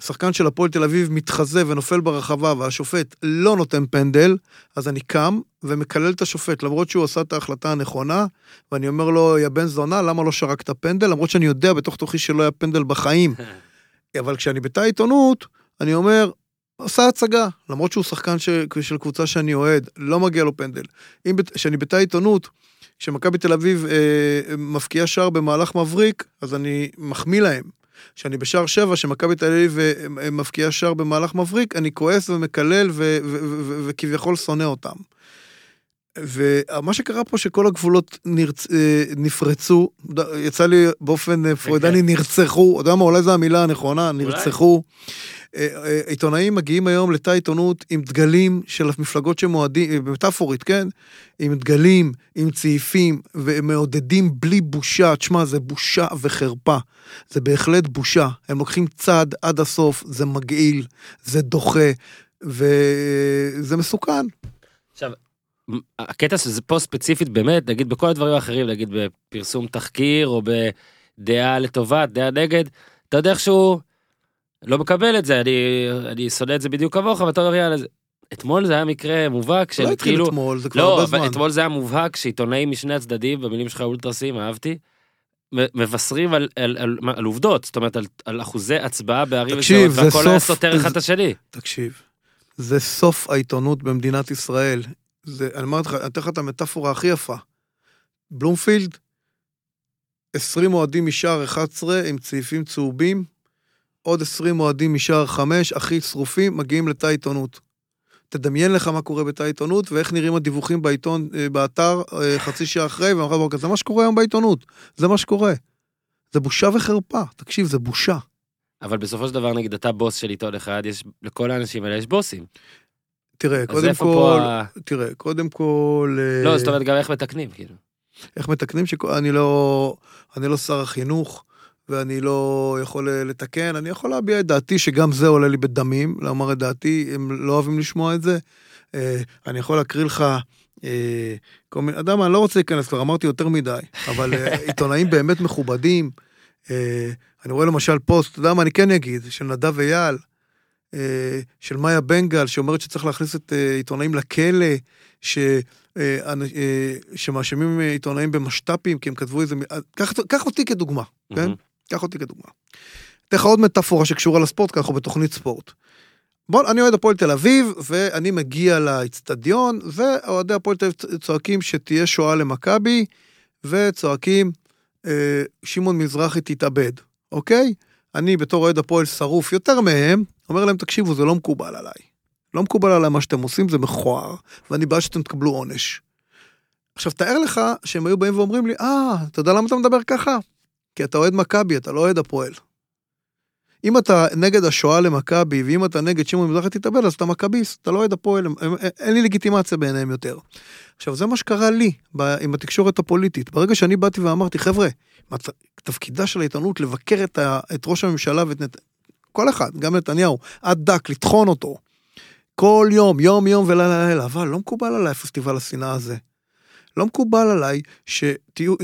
שחקן של הפועל תל אביב מתחזה ונופל ברחבה והשופט לא נותן פנדל, אז אני קם ומקלל את השופט, למרות שהוא עשה את ההחלטה הנכונה, ואני אומר לו, יא בן זונה, למה לא שרקת פנדל? למרות שאני יודע בתוך תוכי שלא היה פנדל בחיים. אבל כשאני בתא עיתונות, אני אומר, עשה הצגה, למרות שהוא שחקן ש... של קבוצה שאני אוהד, לא מגיע לו פנדל. אם בת- כשאני בתא עיתונות, כשמכבי תל אביב אה, מפקיעה שער במהלך מבריק, אז אני מחמיא להם. כשאני בשער שבע, שמכבי תל אביב אה, אה, מפקיעה שער במהלך מבריק, אני כועס ומקלל וכביכול שונא אותם. ומה שקרה פה שכל הגבולות נרצ... אה, נפרצו, יצא לי באופן אה, פרוידני נרצחו, אתה יודע מה, אולי זו המילה הנכונה, נרצחו. אה, עיתונאים מגיעים היום לתא עיתונות עם דגלים של המפלגות שמועדים, מטאפורית, כן? עם דגלים, עם צעיפים, ומעודדים בלי בושה. תשמע, זה בושה וחרפה. זה בהחלט בושה. הם לוקחים צעד עד הסוף, זה מגעיל, זה דוחה, וזה מסוכן. הקטע שזה פה ספציפית באמת, נגיד בכל הדברים האחרים, נגיד בפרסום תחקיר או בדעה לטובת, דעה נגד, אתה יודע איכשהו לא מקבל את זה, אני, אני שונא את זה בדיוק כמוך, ואתה אומר יאללה, זה- אתמול זה היה מקרה מובהק של לא כאילו, אתמול, זה כבר לא, הרבה זמן. אתמול זה היה מובהק שעיתונאים משני הצדדים, במילים שלך אולטרסים, אהבתי, מבשרים על, על, על, על עובדות, זאת אומרת על, על אחוזי הצבעה בערים תקשיב, זה והכל היה סוף- סותר אחד את השני. תקשיב, זה סוף העיתונות במדינת ישראל. זה, אני אומר לך, אני אתן לך את המטאפורה הכי יפה. בלומפילד, 20 אוהדים משער 11 עם צעיפים צהובים, עוד 20 אוהדים משער 5, הכי שרופים, מגיעים לתא עיתונות. תדמיין לך מה קורה בתא עיתונות ואיך נראים הדיווחים בעיתון, אה, באתר אה, חצי שעה אחרי, ומחר בבוקר. זה מה שקורה היום בעיתונות, זה מה שקורה. זה בושה וחרפה, תקשיב, זה בושה. אבל בסופו של דבר נגיד אתה בוס של עיתון אחד, יש, לכל האנשים האלה יש בוסים. תראה, קודם כל, ה... תראה, קודם כל... אה, לא, זאת אומרת גם איך מתקנים, כאילו. איך מתקנים שאני לא, אני לא שר החינוך, ואני לא יכול אה, לתקן, אני יכול להביע את דעתי, שגם זה עולה לי בדמים, לומר את דעתי, הם לא אוהבים לשמוע את זה. אה, אני יכול להקריא לך אה, כל מיני, מה, אני לא רוצה להיכנס כבר, אמרתי יותר מדי, אבל אה, עיתונאים באמת מכובדים. אה, אני רואה למשל פוסט, אתה יודע מה, אני כן אגיד, של נדב אייל, אה, של מאיה בנגל, שאומרת שצריך להכניס את אה, עיתונאים לכלא, ש... אה, אה, שמאשימים אה, עיתונאים במשת"פים, כי הם כתבו איזה... אה, קח קח אותי כדוגמה, כן? קח אותי כדוגמה. אתן לך עוד מטאפורה שקשורה לספורט, כי אנחנו בתוכנית ספורט. בוא, אני אוהד הפועל תל אביב, ואני מגיע לאצטדיון, ואוהדי הפועל תל אביב צועקים שתהיה שואה למכבי, וצועקים, אה, שמעון מזרחי תתאבד, אוקיי? אני בתור אוהד הפועל שרוף יותר מהם, אומר להם, תקשיבו, זה לא מקובל עליי. לא מקובל עליי מה שאתם עושים, זה מכוער, ואני בעד שאתם תקבלו עונש. עכשיו, תאר לך שהם היו באים ואומרים לי, אה, אתה יודע למה אתה מדבר ככה? כי אתה אוהד מכבי, אתה לא אוהד הפועל. אם אתה נגד השואה למכבי, ואם אתה נגד שמעון מזרחי תתאבד, אז אתה מכביסט, אתה לא אוהד הפועל, אין לי לגיטימציה בעיניהם יותר. עכשיו, זה מה שקרה לי ב- עם התקשורת הפוליטית. ברגע שאני באתי ואמרתי, חבר'ה, תפקידה של העיתונות לבקר את, ה, את ראש הממשלה ואת נת... כל אחד, גם נתניהו, עד דק, לטחון אותו. כל יום, יום יום ולילה לילה, אבל לא מקובל עליי פסטיבל השנאה הזה. לא מקובל עליי שתהיו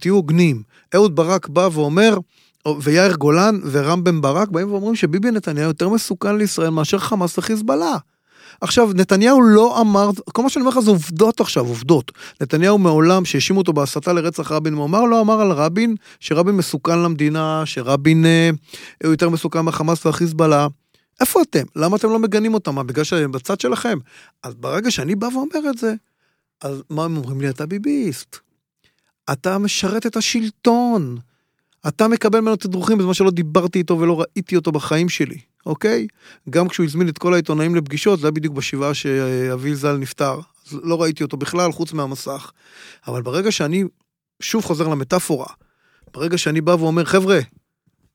תהיו הוגנים. אהוד ברק בא ואומר, או- ויאיר גולן ורם בן ברק באים ואומרים שביבי נתניהו יותר מסוכן לישראל מאשר חמאס וחיזבאללה. עכשיו, נתניהו לא אמר, כל מה שאני אומר לך זה עובדות עכשיו, עובדות. נתניהו מעולם, שהאשימו אותו בהסתה לרצח רבין, הוא אמר, לא אמר על רבין, שרבין מסוכן למדינה, שרבין אה, הוא יותר מסוכן מהחמאס והחיזבאללה. איפה אתם? למה אתם לא מגנים אותם? מה, בגלל שהם בצד שלכם? אז ברגע שאני בא ואומר את זה, אז מה הם אומרים לי? אתה ביביסט. אתה משרת את השלטון. אתה מקבל ממנו תדרוכים בזמן שלא דיברתי איתו ולא ראיתי אותו בחיים שלי, אוקיי? גם כשהוא הזמין את כל העיתונאים לפגישות, זה היה בדיוק בשבעה שאבי ז"ל נפטר. אז לא ראיתי אותו בכלל, חוץ מהמסך. אבל ברגע שאני, שוב חוזר למטאפורה, ברגע שאני בא ואומר, חבר'ה,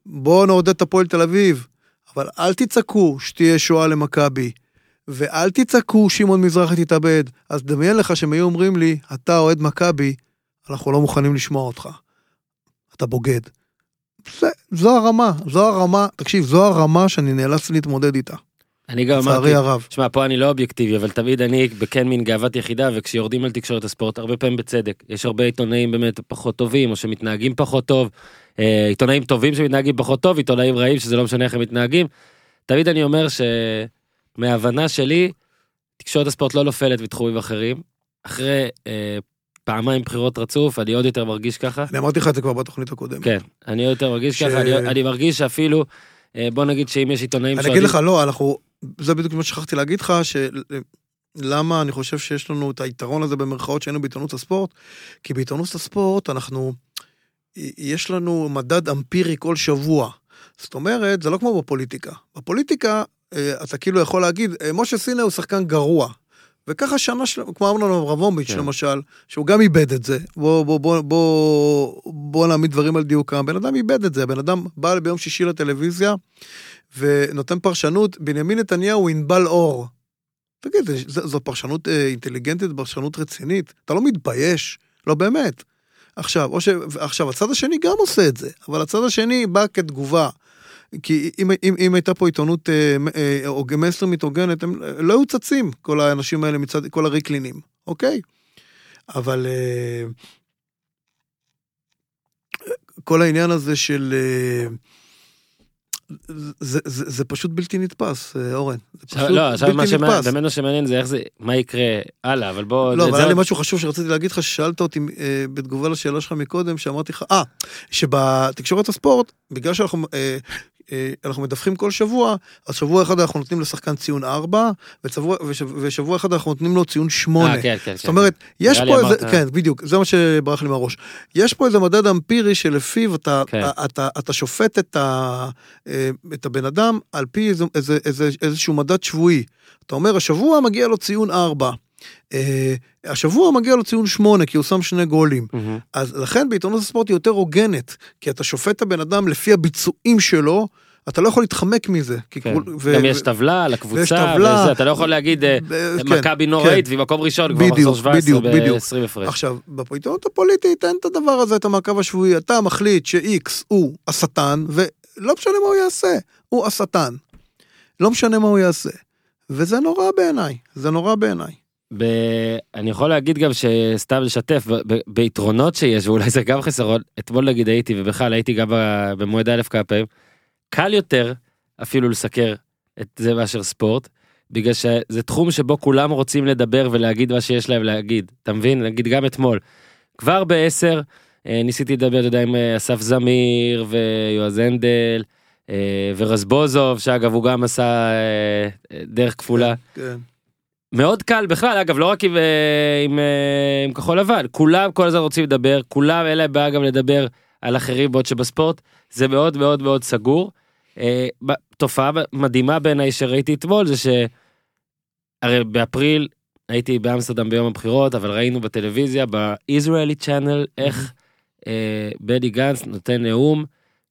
בואו נעודד את הפועל תל אביב, אבל אל תצעקו שתהיה שואה למכבי, ואל תצעקו שמעון מזרחי תתאבד. אז דמיין לך שהם היו אומרים לי, אתה אוהד מכבי, אנחנו לא מוכנים לשמוע אותך. אתה בוגד. זה, זו הרמה, זו הרמה, תקשיב, זו הרמה שאני נאלץ להתמודד איתה, אני גם אמרתי, הרב. שמע, פה אני לא אובייקטיבי, אבל תמיד אני בכן מין גאוות יחידה, וכשיורדים על תקשורת הספורט, הרבה פעמים בצדק. יש הרבה עיתונאים באמת פחות טובים, או שמתנהגים פחות טוב, אה, עיתונאים טובים שמתנהגים פחות טוב, עיתונאים רעים, שזה לא משנה איך הם מתנהגים. תמיד אני אומר שמההבנה שלי, תקשורת הספורט לא נופלת בתחומים אחרים. אחרי אה, פעמיים בחירות רצוף, אני עוד יותר מרגיש ככה. אני אמרתי לך את זה כבר בתוכנית הקודמת. כן, אני עוד יותר מרגיש ש- ככה, אני, אני מרגיש שאפילו, אה, בוא נגיד שאם יש עיתונאים אני אגיד לך, לא, אנחנו, זה בדיוק מה ששכחתי להגיד לך, שלמה אני חושב שיש לנו את היתרון הזה במרכאות שהיינו בעיתונות הספורט, כי בעיתונות הספורט אנחנו, יש לנו מדד אמפירי כל שבוע. זאת אומרת, זה לא כמו בפוליטיקה. בפוליטיקה, אה, אתה כאילו יכול להגיד, אה, משה סינה הוא שחקן גרוע. וככה שנה שלמה, כמו אמנון אברמוביץ' כן. למשל, שהוא גם איבד את זה. בוא, בוא, בוא, בוא, בוא נעמיד דברים על דיוקם. בן אדם איבד את זה, הבן אדם בא ביום שישי לטלוויזיה, ונותן פרשנות, בנימין נתניהו ענבל אור. תגיד, זו פרשנות אה, אינטליגנטית, פרשנות רצינית? אתה לא מתבייש? לא באמת. עכשיו, ש... עכשיו, הצד השני גם עושה את זה, אבל הצד השני בא כתגובה. כי אם, אם, אם הייתה פה עיתונות אה, אה, או מיינסטרימית הוגנת, הם לא היו צצים, כל האנשים האלה מצד, כל הריקלינים, אוקיי? אבל אה, כל העניין הזה של... אה, זה, זה, זה פשוט בלתי נתפס, אה, אורן. זה פשוט לא, עכשיו מה נתפס. באמת שמעניין זה איך זה, מה יקרה הלאה, אבל בוא... לא, זה- אבל היה לי משהו חשוב שרציתי להגיד לך, ששאלת אותי אה, בתגובה לשאלה שלך מקודם, שאמרתי לך, אה, שבתקשורת הספורט, בגלל שאנחנו אה, אה, אנחנו מדווחים כל שבוע, אז שבוע אחד אנחנו נותנים לשחקן ציון 4, ושבוע, ושבוע, ושבוע אחד אנחנו נותנים לו ציון 8. אה, כן, כן, זאת כן. אומרת, יש נראה לי פה איזה, אמרת- כן, בדיוק, זה מה שברח לי מהראש. יש פה איזה מדד אמפירי שלפיו אתה, כן. אתה, אתה, אתה שופט את, ה, אה, את הבן אדם על פי איזה, איזה, איזה, איזשהו מדד שבועי. אתה אומר, השבוע מגיע לו ציון 4. אה, השבוע מגיע לו ציון 8, כי הוא שם שני גולים. מהמם. אז לכן בעיתונות הספורט היא יותר הוגנת, כי אתה שופט את הבן אדם לפי הביצועים שלו, אתה לא יכול להתחמק מזה. כן. ו- גם ו- יש טבלה לקבוצה, ויש טבלה. וזה, אתה לא יכול להגיד אה, ב- כן, מכבי כן. נוראית והיא מקום ראשון כבר מחזור 17 בדיוק, בדיוק. ב-20 הפרש. עכשיו, בעיתונות הפוליטית אין את הדבר הזה, את המעקב השבועי. אתה מחליט ש-X הוא השטן, ולא משנה מה הוא יעשה, הוא השטן. לא משנה מה הוא יעשה. וזה נורא בעיניי, זה נורא בעיניי. ב... אני יכול להגיד גם שסתם לשתף ב- ביתרונות שיש ואולי זה גם חסרון אתמול נגיד הייתי ובכלל הייתי גם במועד א' כמה פעמים. קל יותר אפילו לסקר את זה מאשר ספורט בגלל שזה תחום שבו כולם רוצים לדבר ולהגיד מה שיש להם להגיד אתה מבין נגיד גם אתמול. כבר בעשר אה, ניסיתי לדבר אתה יודע עם אה, אסף זמיר ויועז הנדל אה, ורזבוזוב שאגב הוא גם עשה דרך כפולה. כן. מאוד קל בכלל אגב לא רק עם, אה, עם, אה, עם כחול לבן כולם כל הזמן רוצים לדבר כולם אין להם בעיה גם לדבר על אחרים, בעוד שבספורט זה מאוד מאוד מאוד סגור. אה, תופעה מדהימה בעיניי שראיתי אתמול זה שהרי באפריל הייתי באמסטרדם ביום הבחירות, אבל ראינו בטלוויזיה, ב-Israeli channel, איך אה, בני גנץ נותן נאום.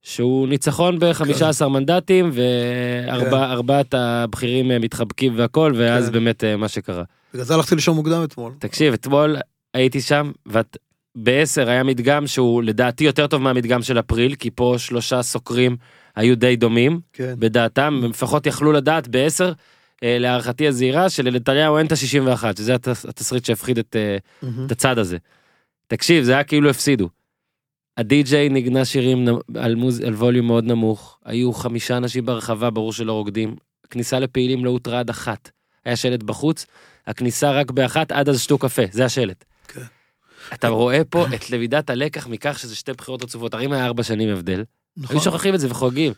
שהוא ניצחון ב-15 מנדטים וארבעת הבכירים אה, מתחבקים והכל ואז כן. באמת אה, מה שקרה. בגלל זה הלכתי לישון מוקדם אתמול. תקשיב אתמול הייתי שם ובעשר היה מדגם שהוא לדעתי יותר טוב מהמדגם של אפריל כי פה שלושה סוקרים היו די דומים כן. בדעתם הם לפחות יכלו לדעת בעשר אה, להערכתי הזהירה שלנתניהו אין את ה-61 שזה התס- התסריט שהפחיד את, מהמם. את הצד הזה. תקשיב זה היה כאילו הפסידו. הדי-ג'יי נגנה שירים על, מוז... על ווליום מאוד נמוך היו חמישה אנשים ברחבה ברור שלא רוקדים כניסה לפעילים לא הותרה עד אחת היה שלט בחוץ הכניסה רק באחת עד אז שתו קפה זה השלט. כן. אתה רואה פה את למידת הלקח מכך שזה שתי בחירות רצופות הרי אם היה ארבע שנים הבדל נכון. היו שוכחים את זה וחוגגים.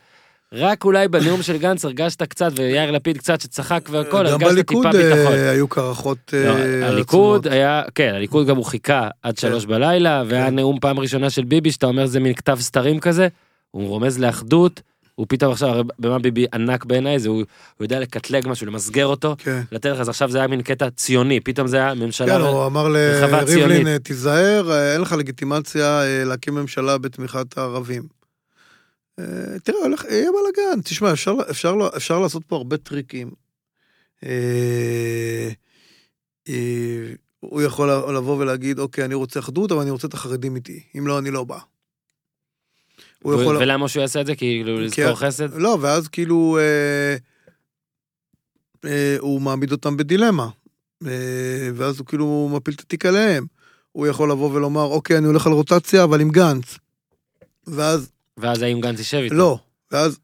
רק אולי בנאום של גנץ הרגשת קצת ויאיר לפיד קצת שצחק והכל גם הרגשת בליכוד טיפה ביטחון. אה, היו קרחות לא, אה, הליכוד. היה, כן, הליכוד גם הוא חיכה עד שלוש בלילה, והיה כן. נאום פעם ראשונה של ביבי, שאתה אומר זה מין כתב סתרים כזה, הוא רומז לאחדות, הוא פתאום עכשיו, הרי במה ביבי ענק בעיניי, זה הוא הוא יודע לקטלג משהו, למסגר אותו, כן. לתת לך, אז עכשיו זה היה מין קטע ציוני, פתאום זה היה ממשלה, כן, הוא אמר. לריבלין, אה, תיזהר, אה, אין לך לגיטימציה אה, להקים ממשלה בתמיכת הערבים. אה, תראה, הולך, יהיה בלאגן. תשמע, אפשר, אפשר, אפשר לעשות פה הרבה טריקים. אה, אה, הוא יכול לבוא ולהגיד, אוקיי, אני רוצה אחדות, אבל אני רוצה את החרדים איתי. אם לא, אני לא בא. הוא ו- יכול... ולמה שהוא יעשה את זה? כאילו לזכור חסד? לא, ואז כאילו אה, אה, הוא מעמיד אותם בדילמה. אה, ואז הוא כאילו מפיל את התיק עליהם. הוא יכול לבוא ולומר, אוקיי, אני הולך על רוטציה, אבל עם גנץ. ואז, ואז האם גנץ יישב איתו? לא. ואז,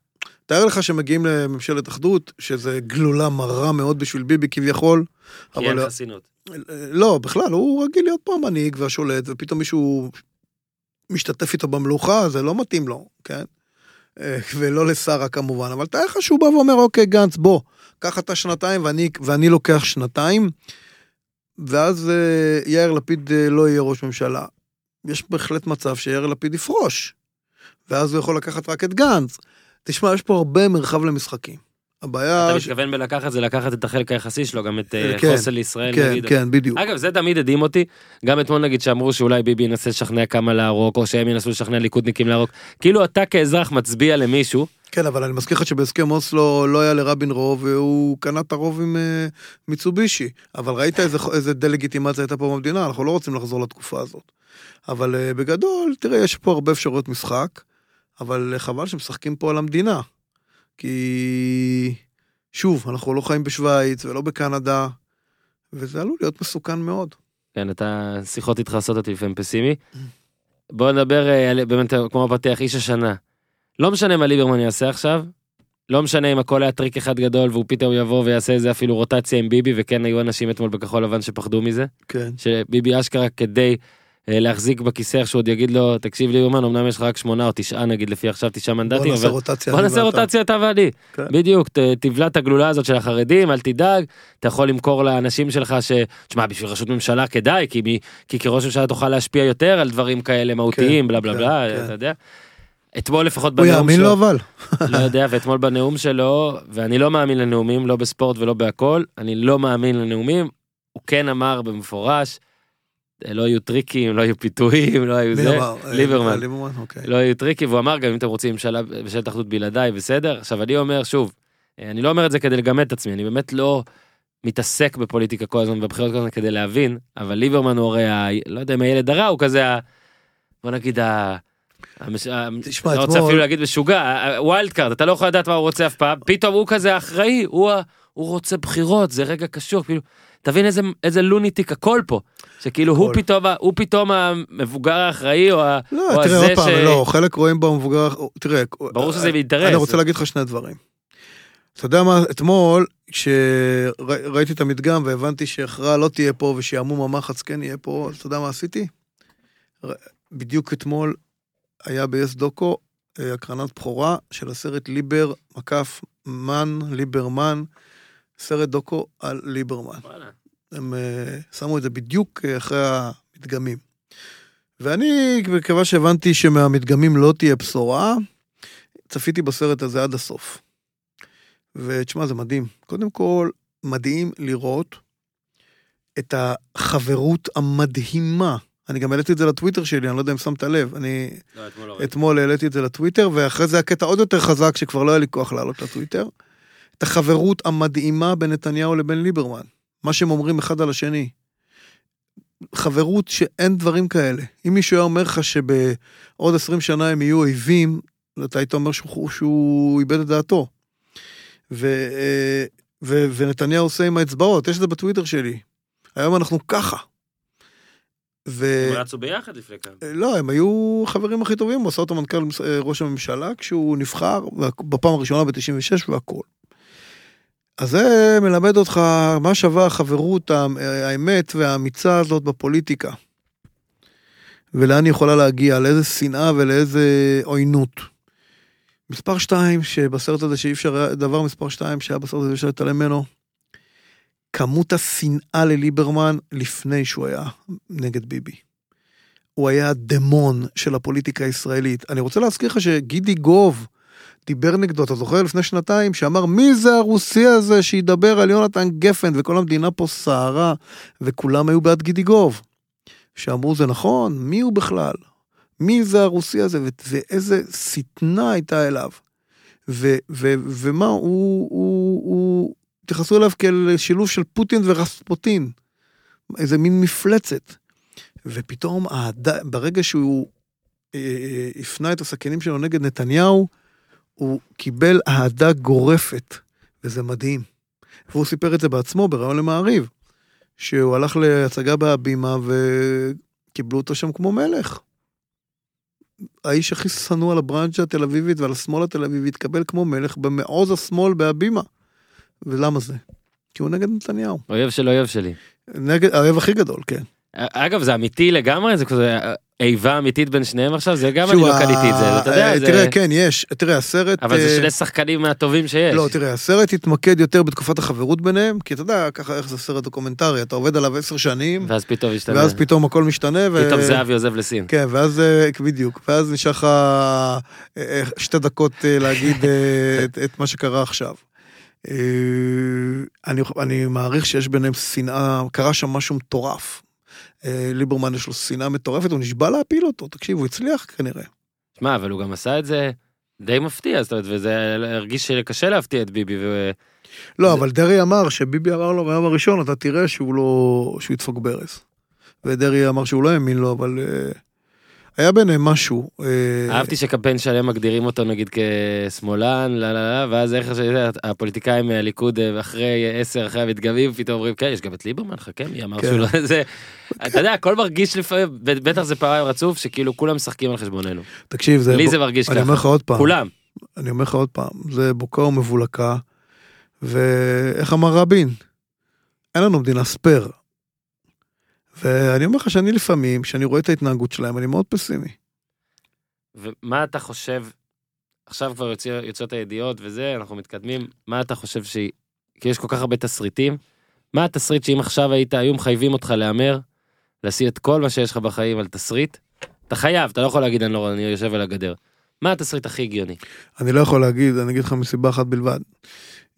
תאר לך שמגיעים לממשלת אחדות, שזה גלולה מרה מאוד בשביל ביבי כביכול. כי אין חסינות. לא, בכלל, הוא רגיל להיות פה המנהיג והשולט, ופתאום מישהו משתתף איתו במלוכה, זה לא מתאים לו, כן? אה, ולא לשרה כמובן, אבל תאר לך שהוא בא ואומר, אוקיי, גנץ, בוא, קח אתה שנתיים ואני, ואני לוקח שנתיים, ואז אה, יאיר לפיד אה, לא יהיה ראש ממשלה. יש בהחלט מצב שיאיר לפיד יפרוש, ואז הוא יכול לקחת רק את גנץ. תשמע, יש פה הרבה מרחב למשחקים. הבעיה... אתה מתכוון בלקחת זה לקחת את החלק היחסי שלו, גם את אה, כן, חוסן לישראל כן, נגיד. כן, בדיוק. אגב זה תמיד הדהים אותי גם אתמול נגיד שאמרו שאולי ביבי ינסה לשכנע כמה להרוג או שהם ינסו לשכנע ליכודניקים להרוג כאילו אתה כאזרח מצביע למישהו כן, אבל אני מזכיר לך שבהסכם אוסלו לא היה לרבין רוב, והוא קנה את הרוב עם אה, מיצובישי. אבל ראית איזה, איזה דה-לגיטימציה הייתה פה במדינה, אנחנו לא רוצים לחזור לתקופה הזאת. אבל אה, בגדול, תראה, יש פה הרבה אפשרויות משחק, אבל חבל שמשחקים פה על המדינה. כי, שוב, אנחנו לא חיים בשוויץ ולא בקנדה, וזה עלול להיות מסוכן מאוד. כן אתה שיחות איתך עושות אותי לפעמים פסימי. בוא נדבר אה, על- באמת כמו בפתיח איש השנה. לא משנה מה ליברמן יעשה עכשיו. לא משנה אם הכל היה טריק אחד גדול והוא פתאום יבוא ויעשה איזה אפילו רוטציה עם ביבי וכן היו אנשים אתמול בכחול לבן שפחדו מזה. כן. שביבי אשכרה כדי להחזיק בכיסא איך שהוא עוד יגיד לו תקשיב ליברמן אמנם יש לך רק שמונה או תשעה נגיד לפי עכשיו תשעה בוא מנדטים נעשה אבל רוטציה. בוא נעשה. רוטציה אתה ואני כן. בדיוק ת- תבלע את הגלולה הזאת של החרדים אל תדאג אתה יכול למכור לאנשים שלך ש... תשמע בשביל ראשות ממשלה כדאי כי, מי... כי כראש ממשלה תוכל להשפיע יותר על דברים כאלה מהותיים בלה בלה כן, בלה כן. אתה יודע. אתמול לפחות הוא בנאום יאמין שלו לו אבל? לא יודע ואתמול בנאום שלו ואני לא מאמין לנאומים לא בספורט ולא בהכל אני לא מאמין לנאומים הוא כן אמר במפורש. לא יהיו טריקים לא יהיו פיתויים לא היו זה אמר? אה, ליברמן. ליברמן, אוקיי. לא יהיו טריקים והוא אמר גם אם אתם רוצים ממשלה ממשלת אחדות בלעדיי בסדר עכשיו אני אומר שוב אה, אני לא אומר את זה כדי לגמד את עצמי אני באמת לא מתעסק בפוליטיקה כל הזמן בבחירות כל הזמן כדי להבין אבל ליברמן הוא הרי ה... לא יודע אם הילד הרע הוא כזה ה... בוא נגיד ה... המש... תשמע, אני רוצה אתמול- אפילו להגיד משוגע wild card אתה לא יכול לדעת מה הוא רוצה אף פעם פתאום הוא כזה אחראי הוא, ה... הוא רוצה בחירות זה רגע קשור כאילו תבין איזה איזה lunatic הכל פה שכאילו הוא הכל. פתאום ה- הוא פתאום המבוגר האחראי או. לא, או תראה הזה פעם, ש- לא, חלק רואים בו מבוגר, תראה, ברור שזה באינטרס. אני רוצה להגיד לך שני דברים. אתה יודע מה, אתמול, כשראיתי את המדגם והבנתי שהכרעה לא תהיה פה ושעמום המחץ כן יהיה פה, אתה יודע מה עשיתי? בדיוק אתמול היה ב-yes דוקו אה, הקרנת בכורה של הסרט ליבר מקף מן, ליברמן, סרט דוקו על ליברמן. וואלה. הם אה, שמו את זה בדיוק אה, אחרי המדגמים. ואני, מכיוון שהבנתי שמהמדגמים לא תהיה בשורה, צפיתי בסרט הזה עד הסוף. ותשמע, זה מדהים. קודם כל, מדהים לראות את החברות המדהימה. אני גם העליתי את זה לטוויטר שלי, אני לא יודע אם שמת לב. אני לא, אתמול לא. אתמול העליתי את זה לטוויטר, ואחרי זה הקטע עוד יותר חזק, שכבר לא היה לי כוח לעלות לטוויטר. את החברות המדהימה בין נתניהו לבין ליברמן. מה שהם אומרים אחד על השני. חברות שאין דברים כאלה. אם מישהו היה אומר לך שבעוד 20 שנה הם יהיו אויבים, אתה היית אומר שהוא, שהוא איבד את דעתו. ו, אה, ו, ונתניהו עושה עם האצבעות, יש את זה בטוויטר שלי. היום אנחנו ככה. ו... הם רצו ביחד לפני כמה. לא, הם היו חברים הכי טובים, הוא עשה אותו מנכ"ל אה, ראש הממשלה כשהוא נבחר בפעם הראשונה ב-96 והכל. אז זה מלמד אותך מה שווה החברות, האמת והאמיצה הזאת בפוליטיקה. ולאן היא יכולה להגיע, לאיזה שנאה ולאיזה עוינות. מספר שתיים, שבסרט הזה שאי אפשר, דבר מספר שתיים שהיה בסרט הזה אפשר להתעלם ממנו, כמות השנאה לליברמן לפני שהוא היה נגד ביבי. הוא היה הדמון של הפוליטיקה הישראלית. אני רוצה להזכיר לך שגידי גוב דיבר נגדו, אתה זוכר לפני שנתיים, שאמר מי זה הרוסי הזה שידבר על יונתן גפן וכל המדינה פה סערה, וכולם היו בעד גידי גוב. שאמרו זה נכון, מי הוא בכלל? מי זה הרוסי הזה? ואיזה שטנה הייתה אליו. ו- ו- ומה, הוא, הוא, הוא, התייחסו אליו כאל שילוב של פוטין ורספוטין. איזה מין מפלצת. ופתאום ברגע שהוא אה, אה, הפנה את הסכינים שלו נגד נתניהו, הוא קיבל אהדה גורפת, וזה מדהים. והוא סיפר את זה בעצמו בריאיון למעריב, שהוא הלך להצגה בהבימה וקיבלו אותו שם כמו מלך. האיש הכי שנוא על הברנצ'ה התל אביבית ועל השמאל התל אביבי התקבל כמו מלך במעוז השמאל בהבימה. ולמה זה? כי הוא נגד נתניהו. אויב של אויב שלי. נגד, האויב הכי גדול, כן. אגב, זה אמיתי לגמרי? זה כזה איבה אמיתית בין שניהם עכשיו? זה גם אני לא קניתי את זה, אתה יודע, אה, זה... תראה, כן, יש. תראה, הסרט... אבל זה אה, שני שחקנים מהטובים שיש. לא, תראה, הסרט התמקד יותר בתקופת החברות ביניהם, כי אתה יודע, ככה איך זה סרט דוקומנטרי, אתה עובד עליו עשר שנים, ואז פתאום השתנה. ואז פתאום הכל משתנה. פתאום זהבי עוזב לסין. כן, ואז, אה, בדיוק, ואז נשאר לך אה, אה, שתי דקות אה, להגיד אה, את, מה שקרה עכשיו. אה, אני, אני מעריך שיש ביניהם שנאה, קרה שם משהו מטורף. אה, ליברמן יש לו שנאה מטורפת, הוא נשבע להפיל אותו, תקשיב, הוא הצליח כנראה. שמע, אבל הוא גם עשה את זה די מפתיע, זאת אומרת, וזה הרגיש שקשה להפתיע את ביבי, ו... לא, זה- אבל דרעי אמר שביבי אמר לו ביום הראשון, אתה תראה שהוא לא... שהוא ידפוק ברז. ודרעי אמר שהוא לא האמין לו, אבל... היה ביניהם משהו. אה, אהבתי שקמפיין שלם מגדירים אותו נגיד כשמאלן, לא, לא, לא, ואז איך שהפוליטיקאים מהליכוד אה, אחרי עשר, אחרי המדגמים, פתאום אומרים, כן, יש גם את ליברמן, חכה, מי אמר כן. שהוא לא... זה... אתה יודע, הכל מרגיש לפעמים, בטח זה פעמיים רצוף, שכאילו כולם משחקים על חשבוננו. תקשיב, זה... לי זה מרגיש אני אומר ככה. לך עוד פעם. כולם. אני אומר לך עוד פעם, זה בוקה ומבולקה, ואיך אמר רבין? אין לנו מדינה ספייר. ואני אומר לך שאני לפעמים, כשאני רואה את ההתנהגות שלהם, אני מאוד פסימי. ומה אתה חושב, עכשיו כבר יוצא, יוצאות הידיעות וזה, אנחנו מתקדמים, מה אתה חושב שהיא, כי יש כל כך הרבה תסריטים, מה התסריט שאם עכשיו היית, היו מחייבים אותך להמר, לשים את כל מה שיש לך בחיים על תסריט, אתה חייב, אתה לא יכול להגיד אני לא, אני יושב על הגדר. מה התסריט הכי הגיוני? אני לא יכול להגיד, אני אגיד לך מסיבה אחת בלבד.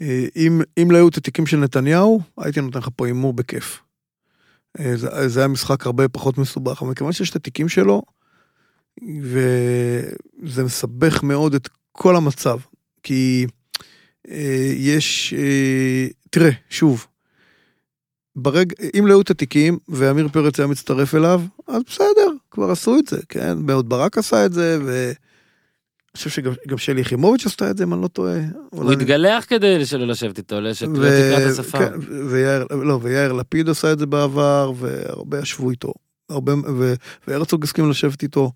אה, אם, אם לא היו את התיקים של נתניהו, הייתי נותן לך פה הימור בכיף. אה, זה, זה היה משחק הרבה פחות מסובך, אבל מכיוון שיש את התיקים שלו, וזה מסבך מאוד את כל המצב. כי אה, יש, אה, תראה, שוב, ברג, אם לא היו את התיקים ואמיר פרץ היה מצטרף אליו, אז בסדר, כבר עשו את זה, כן? מאוד ברק עשה את זה, ו... אני חושב שגם גם שלי יחימוביץ' עשתה את זה, אם אני לא טועה. הוא התגלח כדי שלא לשבת איתו, לשת ו- השפה. כן, ויאיר, לא, ויאיר לפיד עשה את זה בעבר, והרבה ישבו איתו. הרבה, ו, והרצוג הסכים לשבת איתו.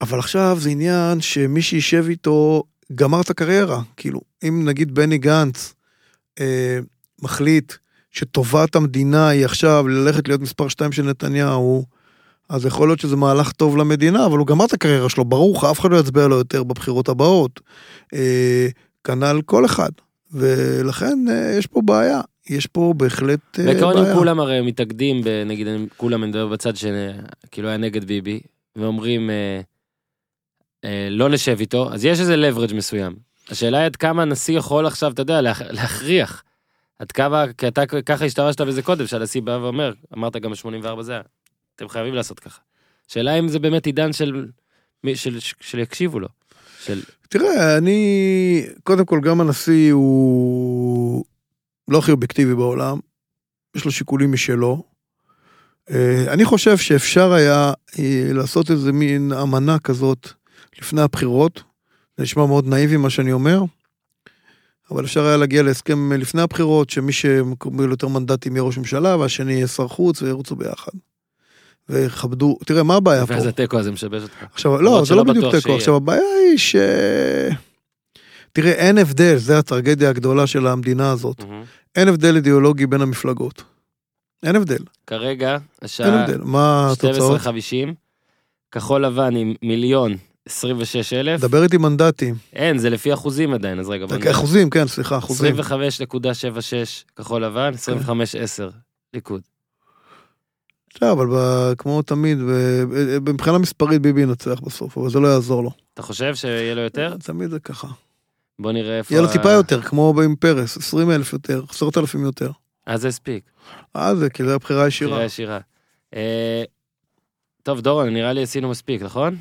אבל עכשיו זה עניין שמי שישב איתו גמר את הקריירה. כאילו, אם נגיד בני גנץ אה, מחליט שטובת המדינה היא עכשיו ללכת להיות מספר 2 של נתניהו, אז יכול להיות שזה מהלך טוב למדינה, אבל הוא גמר את הקריירה שלו, ברור לך, אף אחד לא יצביע לו יותר בבחירות הבאות. אה, כנ"ל כל אחד. ולכן אה, יש פה בעיה. יש פה בהחלט אה, בעיקרון אם בעיה. כולם הרי מתאגדים, נגיד כולם מדבר בצד שכאילו היה נגד ביבי, ואומרים לא נשב איתו, אז יש איזה leverage מסוים. השאלה היא עד כמה הנשיא יכול עכשיו, אתה יודע, להכ- להכריח. עד כמה, כי אתה ככה השתמשת בזה קודם, שהנשיא בא ואומר, אמרת גם ב-84 זה, היה, אתם חייבים לעשות ככה. שאלה אם זה באמת עידן של, של, של, של יקשיבו לו. של, תראה, אני, קודם כל, גם הנשיא הוא לא הכי אובייקטיבי בעולם, יש לו שיקולים משלו. אה, אני חושב שאפשר היה אה, לעשות איזה מין אמנה כזאת לפני הבחירות. זה נשמע מאוד נאיבי מה שאני אומר, אבל אפשר היה להגיע להסכם לפני הבחירות, שמי שמקבל יותר מנדטים יהיה ראש ממשלה, והשני יהיה שר חוץ, וירוצו ביחד. ויכבדו, תראה, מה הבעיה פה? ואז התיקו הזה משבש אותך. עכשיו, לא, זה לא בדיוק תיקו. עכשיו, הבעיה היא ש... תראה, אין הבדל, זה הטרגדיה הגדולה של המדינה הזאת. אין הבדל אידיאולוגי בין המפלגות. אין הבדל, כרגע, אין השעה הבדל. מה התוצאות? 12.50, כחול לבן עם מיליון 26 אלף, דבר איתי מנדטים. אין, זה לפי אחוזים עדיין, אז רגע. אחוזים, כן, סליחה, אחוזים. 25.76 כחול לבן, 25.10 ליכוד. לא, אבל כמו תמיד, מבחינה מספרית ביבי ינצח בסוף, אבל זה לא יעזור לו. אתה חושב שיהיה לו יותר? תמיד זה ככה. בוא נראה איפה... יהיה לו טיפה יותר, כמו עם פרס, 20 אלף יותר, 10,000 יותר. אז זה הספיק, אה, זה כי זה הבחירה הישירה. בחירה ישירה. אה, טוב, דורון, נראה לי עשינו מספיק, נכון?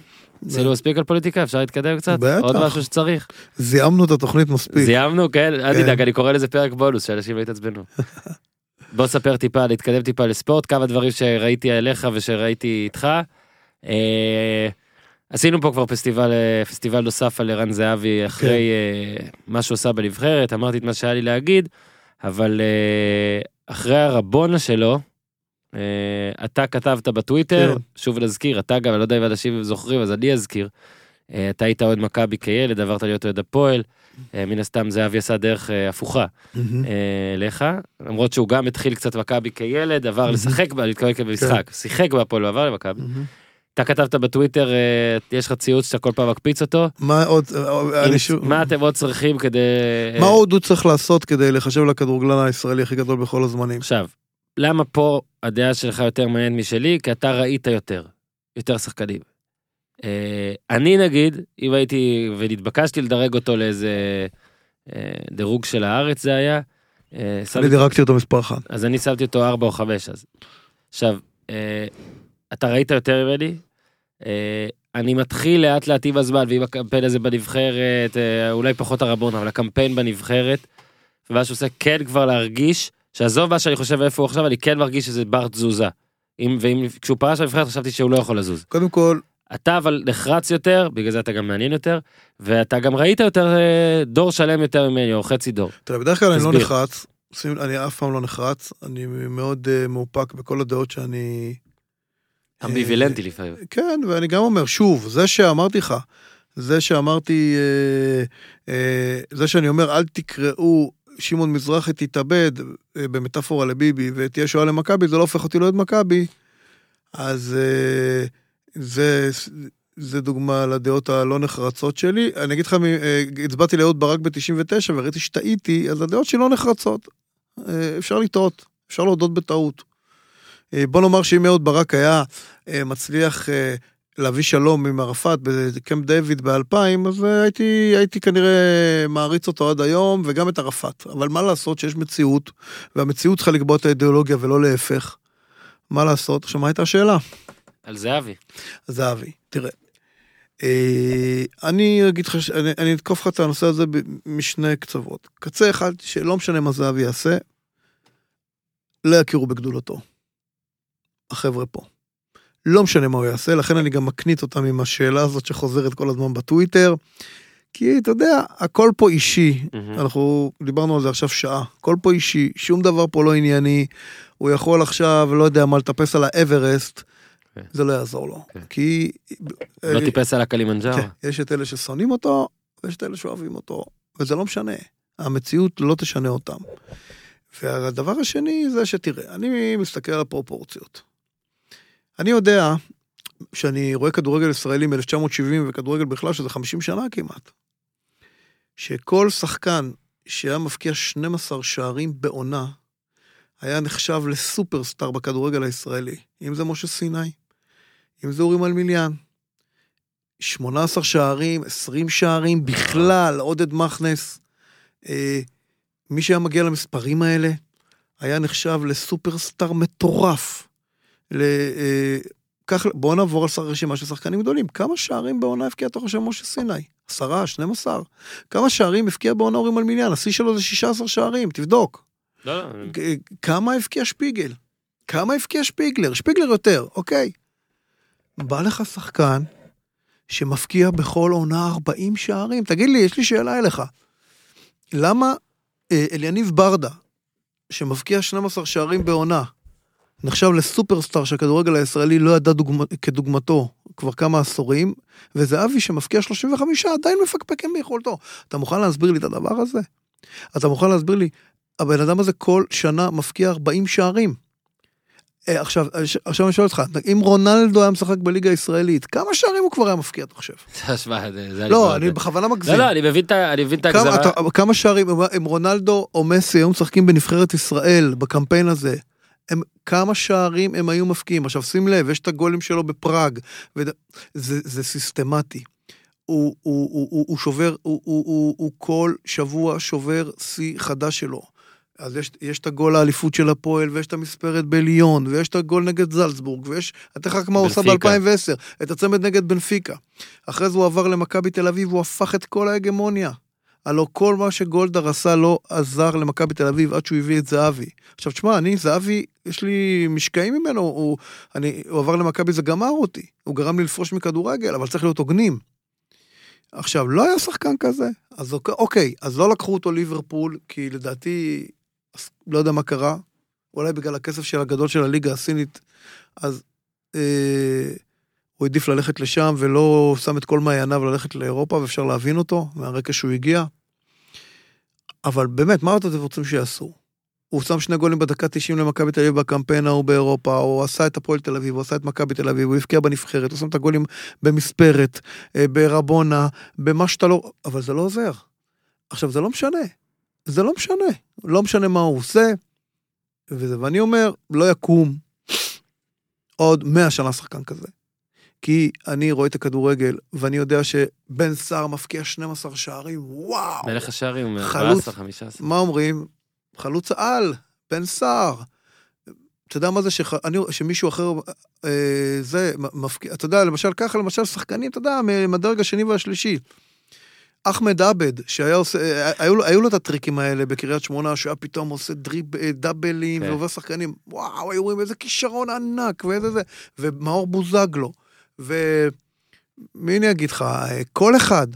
עשינו מספיק על פוליטיקה, אפשר להתקדם קצת? בטח. עוד משהו שצריך? זיהמנו את התוכנית מספיק. זיהמנו, כן? אל כן. תדאג, אני קורא לזה פרק בונוס, שאנשים לא יתעצבנו. בוא ספר טיפה, להתקדם טיפה לספורט, כמה דברים שראיתי עליך ושראיתי איתך. אה, עשינו פה כבר פסטיבל, אה, פסטיבל נוסף על ערן זהבי אחרי אה, מה שהוא עשה בנבחרת, אמרתי את מה שהיה לי להגיד, אבל אה, אחרי הרבונה שלו, אה, אתה כתבת בטוויטר, כן. שוב נזכיר, אתה גם, אני לא יודע אם אנשים זוכרים, אז אני אזכיר. אה, אתה היית אוהד מכבי כילד, עברת להיות אוהד הפועל, מן הסתם זהבי עשה דרך אה, הפוכה. אה, לך, למרות שהוא גם התחיל קצת מכבי כילד, עבר. לשחק, בה, להתכוון במשחק, שיחק בהפועל ועבר למכבי. אתה כתבת בטוויטר, אה, יש לך ציוץ שאתה כל פעם מקפיץ אותו, מה עוד, אה, אני שוב- מה אתם עוד צריכים כדי... מה אה, עוד הוא צריך לעשות כדי לחשב לכדורגלן הישראלי הכי גדול בכל הזמנים? עכשיו, למה פה הדעה שלך יותר מעניינת משלי? כי אתה ראית יותר, יותר שחקנים. אה, אני נגיד, אם הייתי, ונתבקשתי לדרג אותו לאיזה אה, דירוג של הארץ זה היה, אה, אני דירקתי אותו מספר אחת. אז אני שמתי אותו 4 או 5 אז. עכשיו, אתה ראית יותר ממני? אני מתחיל לאט לאט עם הזמן ועם הקמפיין הזה בנבחרת, אולי פחות הרבון, אבל הקמפיין בנבחרת, ומה שעושה כן כבר להרגיש, שעזוב מה שאני חושב איפה הוא עכשיו, אני כן מרגיש שזה בר תזוזה. אם, ואם, כשהוא פרש לנבחרת חשבתי שהוא לא יכול לזוז. קודם כל, אתה אבל נחרץ יותר, בגלל זה אתה גם מעניין יותר, ואתה גם ראית יותר אה, דור שלם יותר ממני, או חצי דור. תראה, בדרך כלל אני לא. נחרץ, אני אף פעם לא נחרץ, אני מאוד אה, מאופק בכל הדעות שאני... אמביווילנטי לפעמים. כן, ואני גם אומר, שוב, זה שאמרתי לך, זה שאמרתי, אה, אה, זה שאני אומר, אל תקראו, שמעון מזרחי תתאבד, אה, במטאפורה לביבי, ותהיה שואה למכבי, זה לא הופך אותי לאוהד מכבי, אז אה, זה, זה דוגמה לדעות הלא נחרצות שלי. אני אגיד לך, אה, הצבעתי לאהוד ברק ב-99 וראיתי שטעיתי, אז הדעות שלי לא נחרצות. אה, אפשר לטעות, אפשר להודות בטעות. אה, בוא נאמר שאם אהוד ברק היה מצליח להביא שלום עם ערפאת בקמפ דיוויד ב-2000, אז הייתי, הייתי כנראה מעריץ אותו עד היום, וגם את ערפאת. אבל מה לעשות שיש מציאות, והמציאות צריכה לקבוע את האידיאולוגיה ולא להפך. מה לעשות? עכשיו, מה הייתה השאלה? על זהבי. זהבי, תראה. אה, אני אגיד לך, אני, אני אתקוף לך את הנושא הזה משני קצוות. קצה אחד, שלא משנה מה זהבי יעשה, לא יכירו בגדולתו. החבר'ה פה. לא משנה מה הוא יעשה, לכן אני גם מקנית אותם עם השאלה הזאת שחוזרת כל הזמן בטוויטר. כי אתה יודע, הכל פה אישי. אנחנו דיברנו על זה עכשיו שעה, הכל פה אישי, שום דבר פה לא ענייני, הוא יכול עכשיו, לא יודע מה, לטפס על האברסט, כן. זה לא יעזור לו. כן. כי... לא אה, טיפס על הקלימנג'ארו. כן, יש את אלה ששונאים אותו, ויש את אלה שאוהבים אותו, וזה לא משנה. המציאות לא תשנה אותם. והדבר השני זה שתראה, אני מסתכל על הפרופורציות. אני יודע שאני רואה כדורגל ישראלי מ-1970 וכדורגל בכלל, שזה 50 שנה כמעט, שכל שחקן שהיה מבקיע 12 שערים בעונה, היה נחשב לסופרסטאר בכדורגל הישראלי. אם זה משה סיני, אם זה אורי מלמיליאן. 18 שערים, 20 שערים, בכלל, עודד מכנס. אה, מי שהיה מגיע למספרים האלה, היה נחשב לסופרסטאר מטורף. ל, אה, כך, בואו נעבור על רשימה של שחקנים גדולים. כמה שערים בעונה הבקיע תוך השם משה סיני? עשרה, 12? כמה שערים הבקיע בעונה אורי מלמיליאן? השיא שלו זה 16 שערים, תבדוק. לא, לא, כמה הבקיע שפיגל? כמה הבקיע שפיגלר? שפיגלר יותר, אוקיי. בא לך שחקן שמפקיע בכל עונה 40 שערים. תגיד לי, יש לי שאלה אליך. למה אה, אליניב ברדה, שמבקיע 12 שערים בעונה, נחשב לסופרסטאר שהכדורגל הישראלי לא ידע דוגמא, כדוגמתו כבר כמה עשורים, וזהבי שמפקיע 35 עדיין מפקפק עם ביכולתו. אתה מוכן להסביר לי את הדבר הזה? אתה מוכן להסביר לי, הבן אדם הזה כל שנה מפקיע 40 שערים. אה, עכשיו, עכשיו אני שואל אותך, אם רונלדו היה משחק בליגה הישראלית, כמה שערים הוא כבר היה מפקיע, אתה חושב? תשמע, זה... לא, אני בכוונה מגזים. לא, לא, אני מבין את ההגזמה. כמה שערים, אם רונלדו או מסי היו משחקים בנבחרת ישראל בקמפיין הזה, הם, כמה שערים הם היו מפקיעים. עכשיו שים לב, יש את הגולים שלו בפראג, וד... זה, זה סיסטמטי. הוא, הוא, הוא, הוא, הוא שובר, הוא, הוא, הוא, הוא כל שבוע שובר שיא חדש שלו. אז יש, יש את הגול האליפות של הפועל, ויש את המספרת בליון, ויש את הגול נגד זלצבורג, ויש, אתה רק מה הוא עושה בנפיקה. ב-2010, את הצמד נגד בנפיקה. אחרי זה הוא עבר למכבי תל אביב, הוא הפך את כל ההגמוניה. הלוא כל מה שגולדהר עשה לא עזר למכבי תל אביב עד שהוא הביא את זהבי. עכשיו תשמע, אני, זהבי, יש לי משקעים ממנו, הוא, אני, הוא עבר למכבי, זה גמר אותי. הוא גרם לי לפרוש מכדורגל, אבל צריך להיות הוגנים. עכשיו, לא היה שחקן כזה, אז אוק- אוקיי, אז לא לקחו אותו ליברפול, כי לדעתי, לא יודע מה קרה, אולי בגלל הכסף של הגדול של הליגה הסינית, אז אה, הוא העדיף ללכת לשם ולא שם את כל מעייניו ללכת לאירופה, ואפשר להבין אותו, מהרקע שהוא הגיע. אבל באמת, מה אתם רוצים שיעשו? הוא שם שני גולים בדקה 90 למכבי תל אביב בקמפיין ההוא באירופה, הוא עשה את הפועל תל אביב, הוא עשה את מכבי תל אביב, הוא הבקיע בנבחרת, הוא שם את הגולים במספרת, אה, ברבונה, במה שאתה לא... אבל זה לא עוזר. עכשיו, זה לא משנה. זה לא משנה. לא משנה מה הוא עושה, וזה, ואני אומר, לא יקום עוד 100 שנה שחקן כזה. כי אני רואה את הכדורגל, ואני יודע שבן סער מפקיע 12 שערים, וואו! מלך השערים, חלוץ. 14, 15. מה אומרים? חלוץ על, בן סער. אתה יודע מה זה שח... אני... שמישהו אחר, אה, זה, מפקיע, אתה יודע, למשל, ככה, למשל, שחקנים, אתה יודע, מהדרג השני והשלישי. אחמד עבד, שהיה עושה, אה, היו, לו- היו לו את הטריקים האלה בקריית שמונה, שהיה פתאום עושה דריב, אה, דאבלים כן. ועובר שחקנים, וואו, היו רואים איזה כישרון ענק, ואיזה זה, ומאור בוזגלו, ומי אני אגיד לך, אה, כל אחד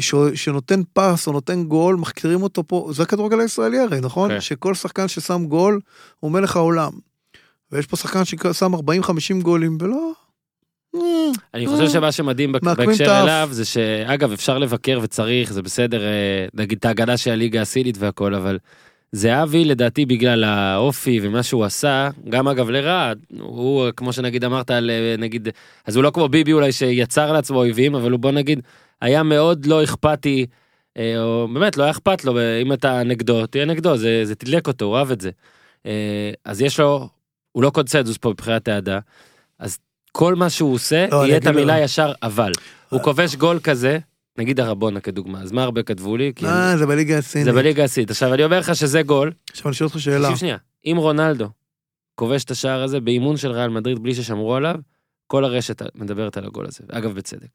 ש- שנותן פס או נותן גול, מכירים אותו פה, זה הכדורגל הישראלי הרי, נכון? כן. שכל שחקן ששם גול, הוא מלך העולם. ויש פה שחקן ששם 40-50 גולים, ולא... אה, אני חושב שמה שמדהים בק- מעקמים בהקשר. אליו זה שאגב אפשר לבקר וצריך זה בסדר אה, נגיד את ההגנה של הליגה הסינית והכל אבל זהבי לדעתי בגלל האופי ומה שהוא עשה גם אגב לרע הוא כמו שנגיד אמרת על אה, נגיד אז הוא לא כמו ביבי אולי שיצר לעצמו אויבים אבל הוא בוא נגיד היה מאוד לא אכפתי אה, או באמת לא היה אכפת לו אם אתה נגדו תהיה נגדו זה זה תדלק אותו הוא אהב את זה אה, אז יש לו הוא לא קונצנזוס פה מבחינת אהדה אז כל מה שהוא עושה לא, יהיה את המילה ישר אבל הוא כובש גול כזה נגיד הרבונה כדוגמה אז מה הרבה כתבו לי כי אה, זה בליגה הסינית. זה בליגה הסינית עכשיו אני אומר לך שזה גול עכשיו אני שואל אותך שאלה. תקשיב שנייה אם רונלדו כובש את השער הזה באימון של ריאל מדריד בלי ששמרו עליו כל הרשת מדברת על הגול הזה אגב בצדק.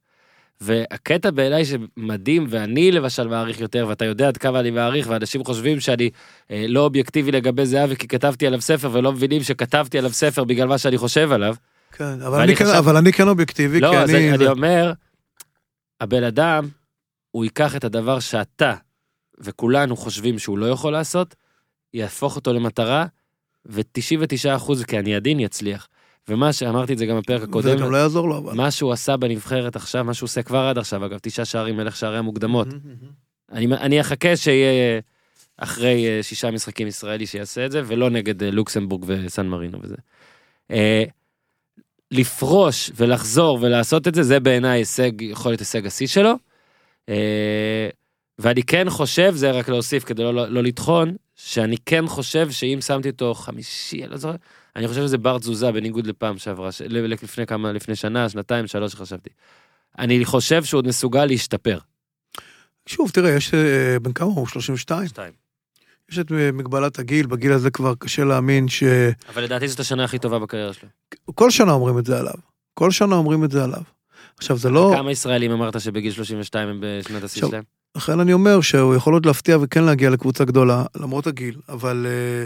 והקטע בעיניי שמדהים ואני למשל מעריך יותר ואתה יודע עד כמה אני מעריך ואנשים חושבים שאני אה, לא אובייקטיבי לגבי זהבי כי כתבתי עליו ספר ולא מבינים שכתבתי עליו ספר בגלל מה שאני חושב עליו. כן, אבל אני כן- חשב- אבל אני כן אובייקטיבי, לא, כי אז אני... אני, זה- אומר, הבן אדם, הוא ייקח את הדבר שאתה וכולנו חושבים שהוא לא יכול לעשות, יהפוך אותו למטרה, ו-99 אחוז, כי אני עדין, יצליח. ומה שאמרתי את זה גם בפרק זה הקודם, גם לא יעזור לו, אבל. מה שהוא עשה בנבחרת עכשיו, מה שהוא עושה כבר עד עכשיו, אגב, תשעה שערים מלך שערי המוקדמות. אני, אני אחכה שיהיה אחרי אה, שישה משחקים ישראלי שיעשה את זה, ולא נגד אה, לוקסמבורג וסן מרינו וזה. לפרוש ולחזור ולעשות את זה, זה בעיניי הישג, יכול להיות הישג השיא שלו. אה, ואני כן חושב, זה רק להוסיף כדי לא, לא, לא לטחון, שאני כן חושב שאם שמתי אותו חמישי, אני לא זוכר, אני חושב שזה בר תזוזה בניגוד לפעם שעברה, ש... לפני כמה, לפני שנה, שנתיים, שלוש חשבתי. אני חושב שהוא עוד מסוגל להשתפר. שוב, תראה, יש... אה, בן כמה הוא? 32? שתיים. יש את אה, מגבלת הגיל, בגיל הזה כבר קשה להאמין ש... אבל לדעתי זאת השנה הכי טובה בקריירה שלו. כל שנה אומרים את זה עליו. כל שנה אומרים את זה עליו. עכשיו, זה לא... כמה ישראלים אמרת שבגיל 32 הם בשנת השיא שלהם? לכן אני אומר שהוא יכול עוד להפתיע וכן להגיע לקבוצה גדולה, למרות הגיל, אבל אה,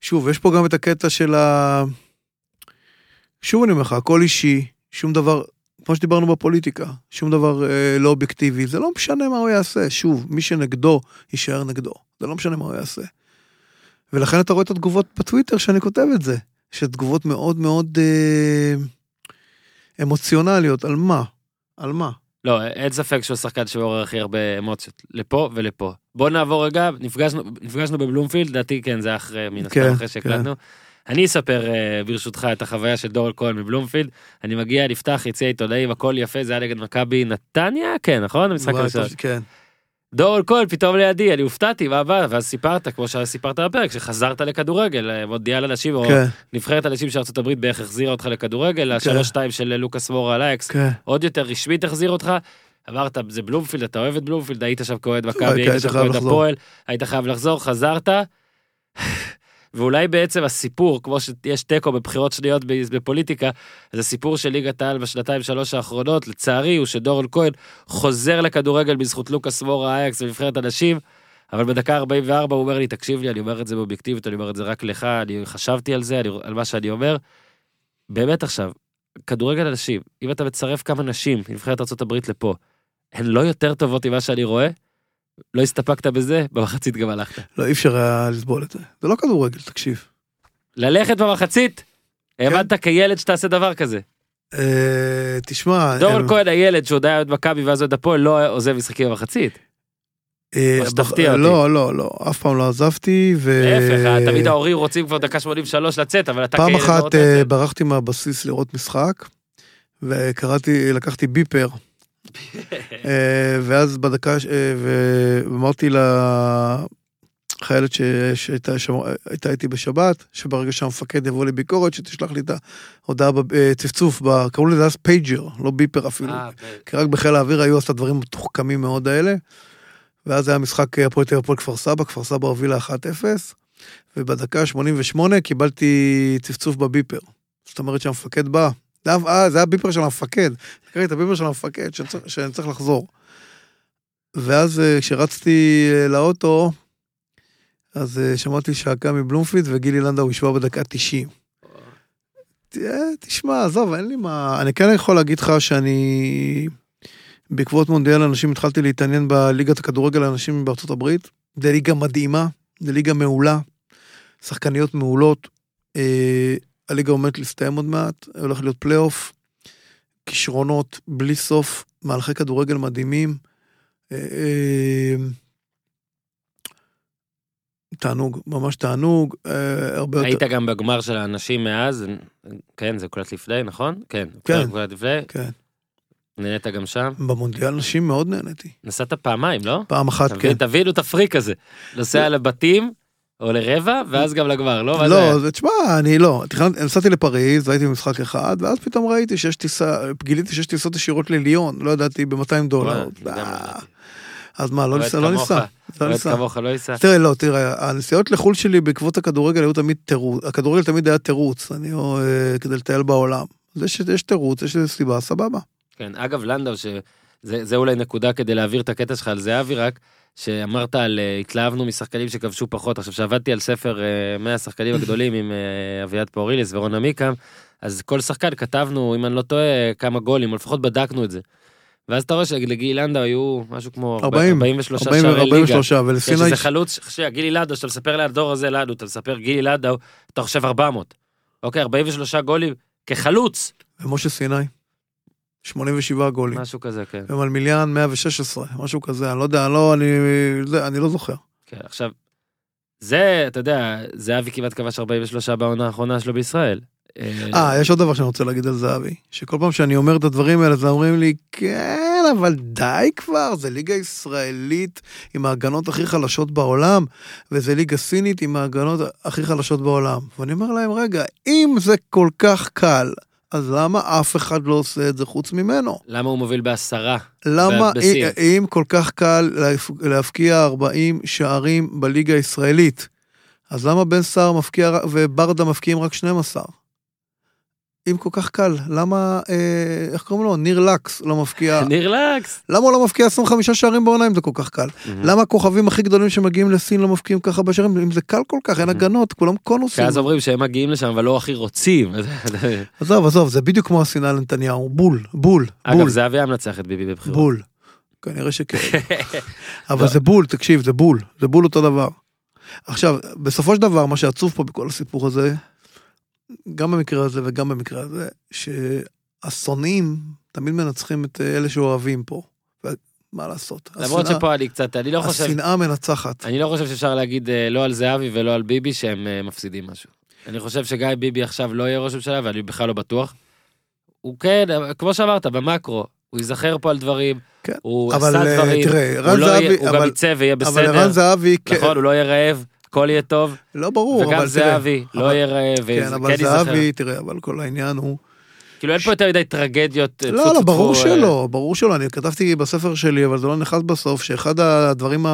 שוב, יש פה גם את הקטע של ה... שוב אני אומר לך, הכל אישי, שום דבר, כמו שדיברנו בפוליטיקה, שום דבר אה, לא אובייקטיבי, זה לא משנה מה הוא יעשה, שוב, מי שנגדו, יישאר נגדו, זה לא משנה מה הוא יעשה. ולכן אתה רואה את התגובות בטוויטר שאני כותב את זה, שתגובות מאוד מאוד אה, אמוציונליות, על מה? על מה? לא, אין ספק שהוא שחקן שמעורר הכי הרבה אמוציות, לפה ולפה. בוא נעבור רגע, נפגשנו, נפגשנו בבלומפילד, לדעתי כן, זה אחרי, מן הסתם כן, אחרי שהקלטנו. אני אספר אה, ברשותך את החוויה של דורל כהן מבלומפילד. אני מגיע, נפתח, יציע עיתונאים, הכל יפה, זה היה נגד מכבי נתניה, כן, נכון? המשחק הראשון. כן. דורל כהן פתאום לידי, אני הופתעתי, מה הבא? ואז סיפרת, כמו שסיפרת בפרק, שחזרת לכדורגל, אה, מונדיאל אנשים, או כן, נבחרת אנשים של הברית בערך החזירה אותך לכדורגל, השלוש שתיים של לוקאס מורה על האקס, כן. עוד יותר רשמית החזיר אותך. אמרת, זה בלומפילד, אתה אוהב את בלומפילד, היית שם כאוהד מכבי, היית שם כאוהד. הפועל, היית חייב לחזור, חזרת. ואולי בעצם הסיפור, כמו שיש תיקו בבחירות שניות בפוליטיקה, אז הסיפור של ליגת העל בשנתיים שלוש האחרונות, לצערי, הוא שדורון כהן חוזר לכדורגל בזכות לוקאס מורה אייקס ונבחרת הנשים, אבל בדקה 44 הוא אומר לי, תקשיב לי, אני אומר את זה באובייקטיבית, אני אומר את זה רק לך, אני חשבתי על זה, אני, על מה שאני אומר. באמת עכשיו, כדורגל הנשים, אם אתה מצרף כמה נשים מנבחרת ארה"ב לפה, הן לא יותר טובות ממה שאני רואה, לא הסתפקת בזה, במחצית גם הלכת. לא, אי אפשר היה לסבול את זה. זה לא כדורגל, תקשיב. ללכת במחצית, כן. האמנת כילד שתעשה דבר כזה. אה, תשמע... דורון כהן הילד שעוד היה אוהד מכבי ואז אוהד הפועל לא עוזב משחקים במחצית. אה, או שתפתיע אותי. לא, לא, לא, אף פעם לא עזבתי, ו... להפך, תמיד ההורים רוצים כבר דקה 83 לצאת, אבל אתה פעם כילד לא אחת אה. ברחתי מהבסיס לראות משחק, וקראתי, לקחתי ביפר, אה, ואז בדקה, אה, ואמרתי לחיילת שהייתה איתי בשבת, שברגע שהמפקד יבוא לביקורת, שתשלח לי את ההודעה בצפצוף, ב- קראו לזה אז pager, לא ביפר אפילו. אה, כי רק בחיל האוויר היו אז את הדברים המתוחכמים מאוד האלה. ואז היה משחק אה, הפועל תל אביב כפר סבא, כפר סבא הובילה 1-0, ובדקה 88 קיבלתי צפצוף בביפר. זאת אומרת שהמפקד בא. זה אה, זה היה ביפר של המפקד. קראתי את הביפר של המפקד, שאני צריך- לחזור. ואז אה, כשרצתי אה, לאוטו, אז שמעתי שעקה מבלומפילד וגילי לנדאו ישבה בדקה 90. ת- אה, תשמע, עזוב, אין לי מה... אני כן יכול להגיד לך שאני... בעקבות מונדיאל הנשים התחלתי להתעניין בליגת הכדורגל לנשים בארצות הברית. זו ליגה מדהימה, זו ליגה מעולה, שחקניות מעולות. הליגה עומדת להסתיים עוד מעט, הולך להיות פלייאוף, כישרונות בלי סוף, מהלכי כדורגל מדהימים. אה, אה, תענוג, ממש תענוג, אה, הרבה יותר... היית גם בגמר של האנשים מאז, כן, זה קולט לפני, נכון? כן. כן. קולט לפני, כן. נהנית גם שם. במונדיאל נשים מאוד נהניתי. נסעת פעמיים, לא? פעם אחת, כן. תבינו את הפריק הזה. נוסע לבתים, או לרבע, ואז גם לגמר, לא? לא, זה, תשמע, אני לא, נסעתי לפריז, והייתי במשחק אחד, ואז פתאום ראיתי שיש טיסה, גיליתי שיש טיסות ישירות לליון, לא ידעתי, ב-200 דולר. גם- אה, אז מה, לא ניסע, לא ניסע. לא ניסע. כמוך לא. תראה, לא, תראה, הנסיעות לחו"ל שלי בעקבות הכדורגל היו תמיד תירוץ, הכדורגל תמיד היה תירוץ, אני אה, כדי לטייל בעולם. זה שיש תירוץ, יש לזה סיבה, סבבה. כן, אגב, לנדאו, שזה זה אולי נקודה כדי להעביר את הקטע שלך על זהבי רק, שאמרת על אה, התלהבנו משחקנים שכבשו פחות. עכשיו, שעבדתי על ספר אה, 100 השחקנים הגדולים עם אה, אביעד פאוריליס ורון עמיקם, אז כל שחקן כתבנו, אם אני לא טועה, כמה גולים, או לפחות בדקנו את זה. ואז אתה רואה שלגיל לנדאו היו משהו כמו 40, 43 40 שערי ליגה. 43, כן, ולסיני, שזה חלוץ, גילי לנדאו, שאתה מספר לדור הזה לנו, אתה מספר גילי לנדאו, אתה חושב 400. אוקיי, 43 גולים כחלוץ, ומשה סיני, 87 גולים. משהו כזה, כן. ומלמיליאן 116, משהו כזה, אני לא יודע, לא, אני, זה, אני לא זוכר. כן, עכשיו, זה, אתה יודע, זהבי כמעט כבש 43 בעונה האחרונה שלו בישראל. אה, יש עוד דבר שאני רוצה להגיד על זהבי, שכל פעם שאני אומר את הדברים האלה, אז אומרים לי, כן, אבל די כבר, זה ליגה ישראלית עם ההגנות הכי חלשות בעולם, וזה ליגה סינית עם ההגנות הכי חלשות בעולם. ואני אומר להם, רגע, אם זה כל כך קל, אז למה אף אחד לא עושה את זה חוץ ממנו? למה הוא מוביל בעשרה? למה. אם כל כך קל להפ- להבקיע 40 שערים בליגה הישראלית, אז למה בן סער מפקיע וברדה מפקיעים רק 12? אם כל כך קל, למה, אה, איך קוראים לו? ניר לקס לא מפקיע, ניר לקס. למה הוא לא מפקיע 25 שערים בעונה אם זה כל כך קל? למה הכוכבים הכי גדולים שמגיעים לסין לא מפקיעים ככה בשערים? אם זה קל כל כך, אין הגנות, כולם קונוסים. כי אז אומרים שהם מגיעים לשם אבל לא הכי רוצים. עזוב, עזוב, זה בדיוק כמו השנאה לנתניהו, בול, בול, אגב בול, זהבי היה מנצח את ביבי בבחירות. בול. כנראה שכן. אבל זה בול, תקשיב, זה בול, זה בול אותו דבר. עכשיו, בסופו של דבר, מה שעצוב פה בכל הסיפור הזה, גם במקרה הזה וגם במקרה הזה, שהשונאים תמיד מנצחים את אלה שאוהבים פה. מה לעשות? למרות השנאה- שפה אני קצת, אני לא חושב, השנאה מנצחת. אני לא חושב שאפשר להגיד אה, לא על זהבי ולא על ביבי שהם אה, מפסידים משהו. אני חושב שגם אם ביבי עכשיו לא יהיה ראש ממשלה, ואני בכלל לא בטוח, הוא כן, אבל כמו שאמרת, במקרו, הוא ייזכר פה על דברים, כן. הוא עשה אה, דברים, תראה, הוא לא יהיה- זהבי, הוא גם אבל- יצא ויהיה אבל ערן בסדר, זהבי, כן, נכון, הוא לא יהיה רעב, הכל יהיה טוב, לא ברור, וגם אבל תראה, זהבי לא אבל- יהיה רעב, כן, אבל כן ייזכר. זהבי, תראה, אבל כל העניין הוא... כאילו אין פה יותר מדי טרגדיות. אה, לא, לא, ברור טפו, שלא, ברור שלא, אני כתבתי בספר שלי, אבל זה לא נכנס בסוף, שאחד הדברים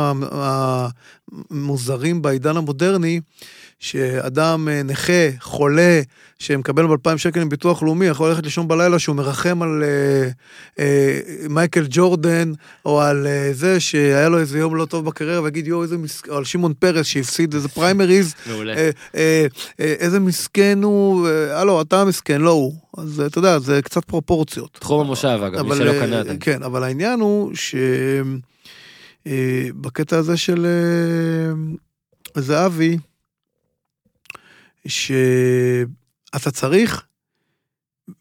המוזרים בעידן המודרני, שאדם אה, נכה, חולה, שמקבל ב-2,000 שקל מביטוח לאומי, יכול ללכת לישון בלילה שהוא מרחם על אה, אה, מייקל ג'ורדן, או על אה, זה שהיה לו איזה יום לא טוב בקריירה, ויגיד יואו איזה מסכן, או על שמעון פרס שהפסיד איזה פריימריז, מעולה. אה, אה, אה, איזה מסכן הוא, אה, הלו, אתה מסכן, לא הוא. אז אה, אתה יודע, זה קצת פרופורציות. תחום המושב אגב, מי שלא קנה עדיין. כן, אבל העניין הוא שבקטע הזה של אה, זהבי, שאתה צריך,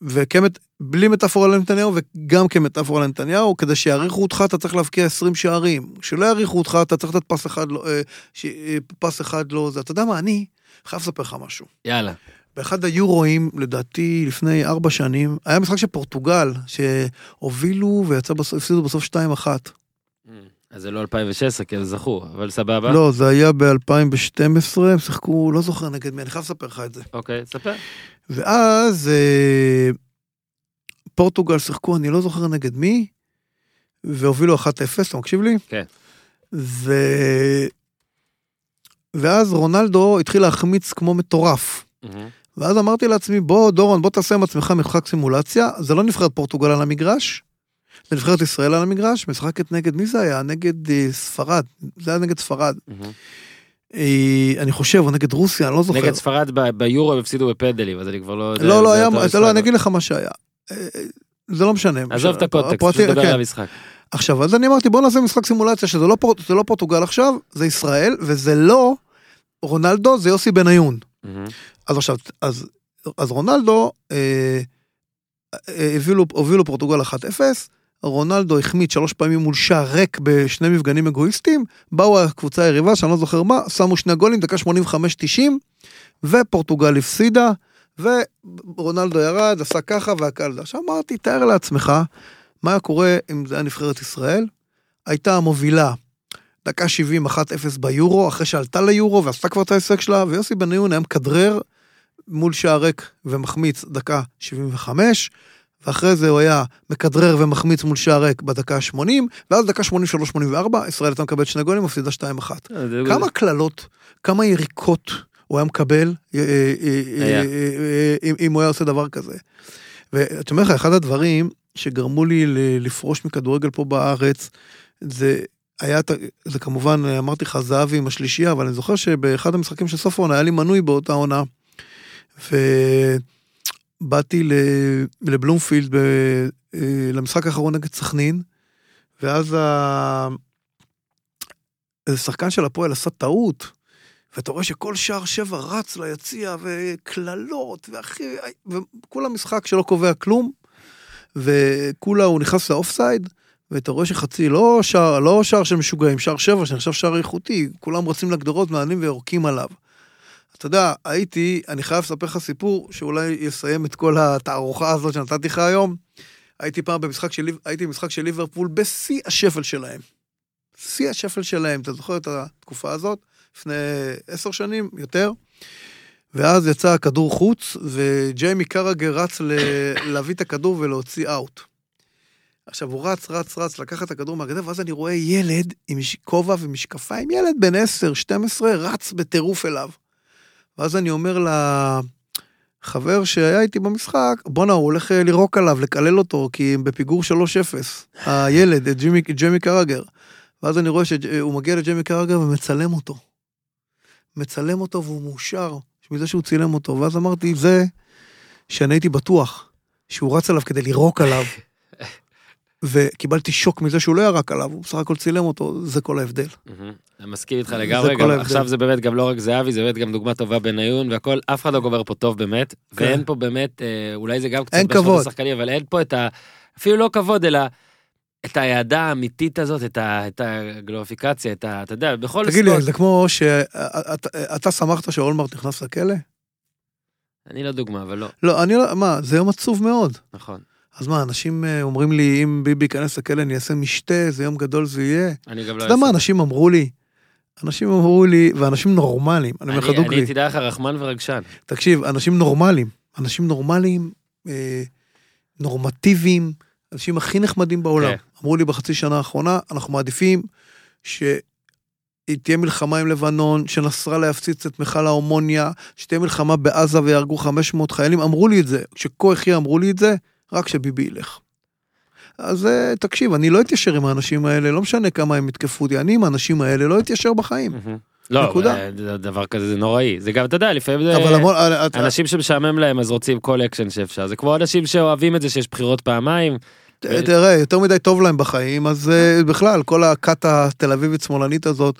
וכמת, בלי מטאפורה לנתניהו וגם כמטאפורה לנתניהו, כדי שיעריכו אותך אתה צריך להבקיע 20 שערים. שלא יעריכו אותך אתה צריך לתת פס אחד לא, אה, ש- אה, פס אחד לא זה. אתה יודע מה, אני חייב לספר לך משהו. יאללה. באחד היורואים, לדעתי לפני ארבע שנים, היה משחק של פורטוגל, שהובילו ויצא בסוף, הפסידו בסוף 2-1. אז זה לא 2016 כי הם זכו, אבל סבבה. לא, זה היה ב-2012, הם שיחקו, לא זוכר נגד מי, אני חייב לספר לך את זה. אוקיי, ספר. ואז אה, פורטוגל שיחקו, אני לא זוכר נגד מי, והובילו 1-0, אתה מקשיב לי? כן. ו... ואז רונלדו התחיל להחמיץ כמו מטורף. ואז אמרתי לעצמי, בוא דורון, בוא תעשה עם עצמך משחק סימולציה, זה לא נבחרת פורטוגל על המגרש, זה נבחרת ישראל על המגרש, משחקת נגד, מי זה היה? נגד אה, ספרד, זה היה נגד ספרד. אה, אני חושב, או נגד רוסיה, אני לא זוכר. נגד ספרד ב- ביורו הם הפסידו בפנדלים, אז אני כבר לא יודע. לא, לא, זה היה, אותו משחק. לא, אני אגיד לך מה שהיה. אה, אה, זה לא משנה. עזוב את הקונטקסט, הפרטי- פשוט דבר כן. על המשחק. עכשיו, אז אני אמרתי, בוא נעשה משחק סימולציה, שזה לא, פור, זה לא פורטוגל עכשיו, זה ישראל, וזה לא רונלדו, זה יוסי בניון. אז עכשיו, אז, אז רונלדו, אה, אה, הובילו, הובילו פורטוגל 1-0, רונלדו החמיץ שלוש פעמים מול שער ריק בשני מפגנים אגואיסטיים, באו הקבוצה היריבה, שאני לא זוכר מה, שמו שני גולים, דקה 85-90, ופורטוגל הפסידה, ורונלדו ירד, עשה ככה והקהל. עכשיו אמרתי, תאר לעצמך, מה היה קורה אם זה היה נבחרת ישראל? הייתה המובילה דקה 70, 1-0 ביורו, אחרי שעלתה ליורו ועשתה כבר את ההישג שלה, ויוסי בניון היה מכדרר מול שער ריק ומחמיץ דקה 75, ואחרי זה הוא היה מכדרר ומחמיץ מול שער ריק בדקה ה-80, ואז דקה 83-84, ישראל הייתה מקבלת שני גולים, מפסידה 2-1. כמה קללות, כמה יריקות הוא היה מקבל אה, אה, אה. אה, אה, אם- הוא היה עושה דבר כזה. ואתה אומר לך, אחד הדברים שגרמו לי לפרוש מכדורגל פה בארץ, זה היה, זה כמובן, אמרתי לך, זהבי עם השלישייה, אבל אני זוכר שבאחד המשחקים של סוף העונה היה לי מנוי באותה עונה. ובאתי ל- לבלומפילד אה, למשחק האחרון נגד סכנין, ואז ה... איזה שחקן של הפועל עשה טעות, ואתה רואה שכל שער שבע רץ ליציע, וקללות, והכי... וכולה משחק שלא קובע כלום, וכולה הוא נכנס לאופסייד, ואתה רואה שחצי לא שער, לא שער של משוגעים, שער שבע, שנחשב שער איכותי, כולם רצים לגדרות, מעלים ויורקים עליו. אתה יודע, הייתי, אני חייב לספר לך סיפור שאולי יסיים את כל התערוכה הזאת שנתתי לך היום. הייתי פעם במשחק של, הייתי במשחק של ליברפול בשיא השפל שלהם. שיא השפל שלהם, אתה זוכר את התקופה הזאת? לפני עשר שנים, יותר. ואז יצא הכדור חוץ, וג'יימי קרגר רץ ל- להביא את הכדור ולהוציא אאוט. עכשיו, הוא רץ, רץ, רץ, לקח את הכדור מהגדר, ואז אני רואה ילד עם כובע ומשקפיים, ילד בן 10, 12, רץ בטירוף אליו. ואז אני אומר לחבר שהיה איתי במשחק, בואנה, הוא הולך אה, לירוק עליו, לקלל אותו, כי הם בפיגור 3-0. הילד, את ג'ימי, ג'יימי קרגר. ואז אני רואה שהוא מגיע לג'יימי קרגר ומצלם אותו. מצלם אותו והוא מאושר מזה שהוא צילם אותו. ואז אמרתי, זה שאני הייתי בטוח שהוא רץ עליו כדי לירוק עליו. וקיבלתי שוק מזה שהוא לא ירק עליו, הוא בסך הכל צילם אותו, זה כל ההבדל. אני מסכים איתך זה לגמרי, גם. עכשיו זה באמת גם לא רק זהבי, זה באמת גם דוגמה טובה בניון והכל, אף אחד לא גובר פה טוב באמת, כן. ואין פה באמת, אה, אולי זה גם קצת אין כבוד. לשחקנים, אבל אין פה את ה... אפילו לא כבוד, אלא את האהדה האמיתית הזאת, את ה- את הגלוריפיקציה, את ה... אתה יודע, בכל תגיד לי, ספורט, זה כמו שאתה שמחת שאולמרט נכנס לכלא? אני לא דוגמה, אבל לא, לא, אני לא, מה, זה יום עצוב מאוד. נכון. אז מה, אנשים אה, אומרים לי, אם ביבי ייכנס לכלא, אני אעשה משתה, איזה יום גדול זה יהיה. אני גם אתה לא... יודע מה אעשה. אנשים אמרו לי? אנשים אמרו לי, ואנשים נורמליים, אני אומר לך אני אני דוגרי, תדע לך רחמן ורגשן. תקשיב, אנשים נורמליים, אנשים נורמליים, אה, נורמטיביים, אנשים הכי נחמדים בעולם. כן. אמרו לי בחצי שנה האחרונה, אנחנו מעדיפים שתהיה מלחמה עם לבנון, שנסראללה יפציץ את מכל האומוניה, שתהיה מלחמה בעזה ויהרגו 500 חיילים, אמרו לי את זה, כשכה יחיה אמרו לי את זה, רק שביבי ילך. אז אה, תקשיב, אני לא אתיישר עם האנשים האלה, לא משנה כמה הם יתקפו אותי, אני עם האנשים האלה לא אתיישר בחיים. לא, נקודה. אה, דבר כזה זה נוראי, זה גם, אתה יודע, לפעמים זה... אבל המון, אה, אתה- אנשים שמשעמם להם אז רוצים כל אקשן שאפשר, זה כמו אנשים שאוהבים את זה שיש בחירות פעמיים. תראה, יותר מדי טוב להם בחיים, אז בכלל, כל הכת התל אביבית שמאלנית הזאת,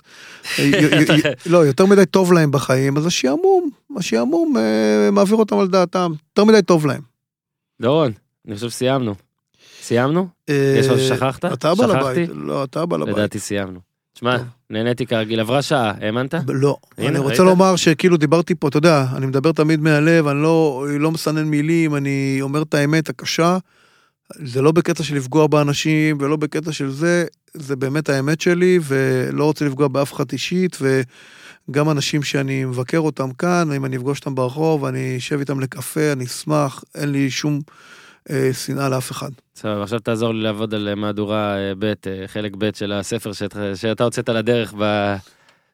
לא, יותר מדי טוב להם בחיים, אז השעמום, השעמום מעביר אותם על דעתם, יותר מדי טוב להם. דורון, אני חושב סיימנו. סיימנו? יש משהו ששכחת? אתה בעל? הבית, לא, אתה בעל הבית. לדעתי סיימנו. תשמע. נהניתי כרגיל, עברה שעה, האמנת? לא, אני רוצה? לומר שכאילו דיברתי פה, אתה יודע, אני מדבר תמיד מהלב, אני לא, לא מסנן מילים, אני אומר את האמת הקשה. זה לא בקטע של לפגוע באנשים ולא בקטע של זה, זה באמת האמת שלי, ולא רוצה לפגוע באף אחד אישית, וגם אנשים שאני מבקר אותם כאן, אם אני אפגוש אותם ברחוב, אני אשב איתם לקפה, אני אשמח, אין לי שום אה, שנאה לאף אחד. סבבה, עכשיו תעזור לי לעבוד על אה, מהדורה אה, ב', אה, חלק ב' של הספר שאת- שאתה הוצאת לדרך ב...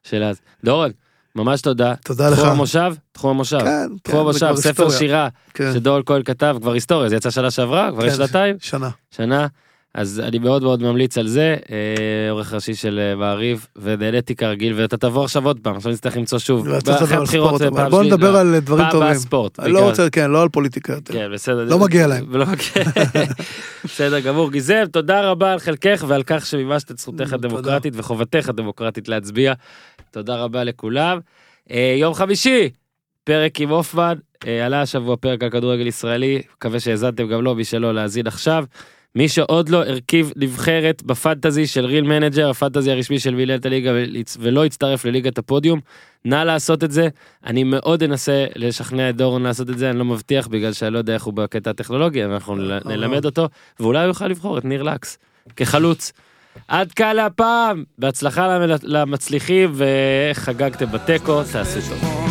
של אז. דורון, ממש תודה. תודה לך. תחום המושב? תחום המושב. כן, כן, תחום המושב, ספר. שירה כן, שדורון כהן כתב, כבר היסטוריה, זה יצא שנה שעברה, כבר כן, יש שנתיים, שנה. שנה. אז אני מאוד מאוד ממליץ על זה, אה, עורך ראשי של אה, מעריב, ונהניתי כרגיל, ואתה תבוא עכשיו עוד פעם, עכשיו נצטרך למצוא שוב. אחרי הבחירות פעם בוא נדבר לא. על דברים פעם טובים. הבאה ספורט. אני לא. רוצה, כן, לא על פוליטיקה יותר. כן, בסדר. לא מגיע להם. לא. בסדר גמור. גיזם, תודה רבה על חלקך ועל כך שמימשת את זכותך. הדמוקרטית וחובתך הדמוקרטית להצביע. תודה רבה לכולם. אה, יום חמישי, פרק עם הופמן, עלה השבוע פרק על כדורגל ישראלי, מקווה שהאזנתם גם לו, מי שלא, להאזין עכשיו. מי שעוד לא הרכיב נבחרת בפנטזי של Real Manager, הפנטזי הרשמי של מילת הליגה ולא הצטרף לליגת הפודיום, נא לעשות את זה. אני מאוד אנסה לשכנע את דורון לעשות את זה, אני לא מבטיח בגלל שאני לא יודע איך הוא בקטע הטכנולוגי, אנחנו נל- אבל- נלמד אותו, ואולי הוא יוכל לבחור את ניר לקס כחלוץ. עד כאן להפעם, בהצלחה למ- למצליחים וחגגתם בתיקו, תעשו טוב.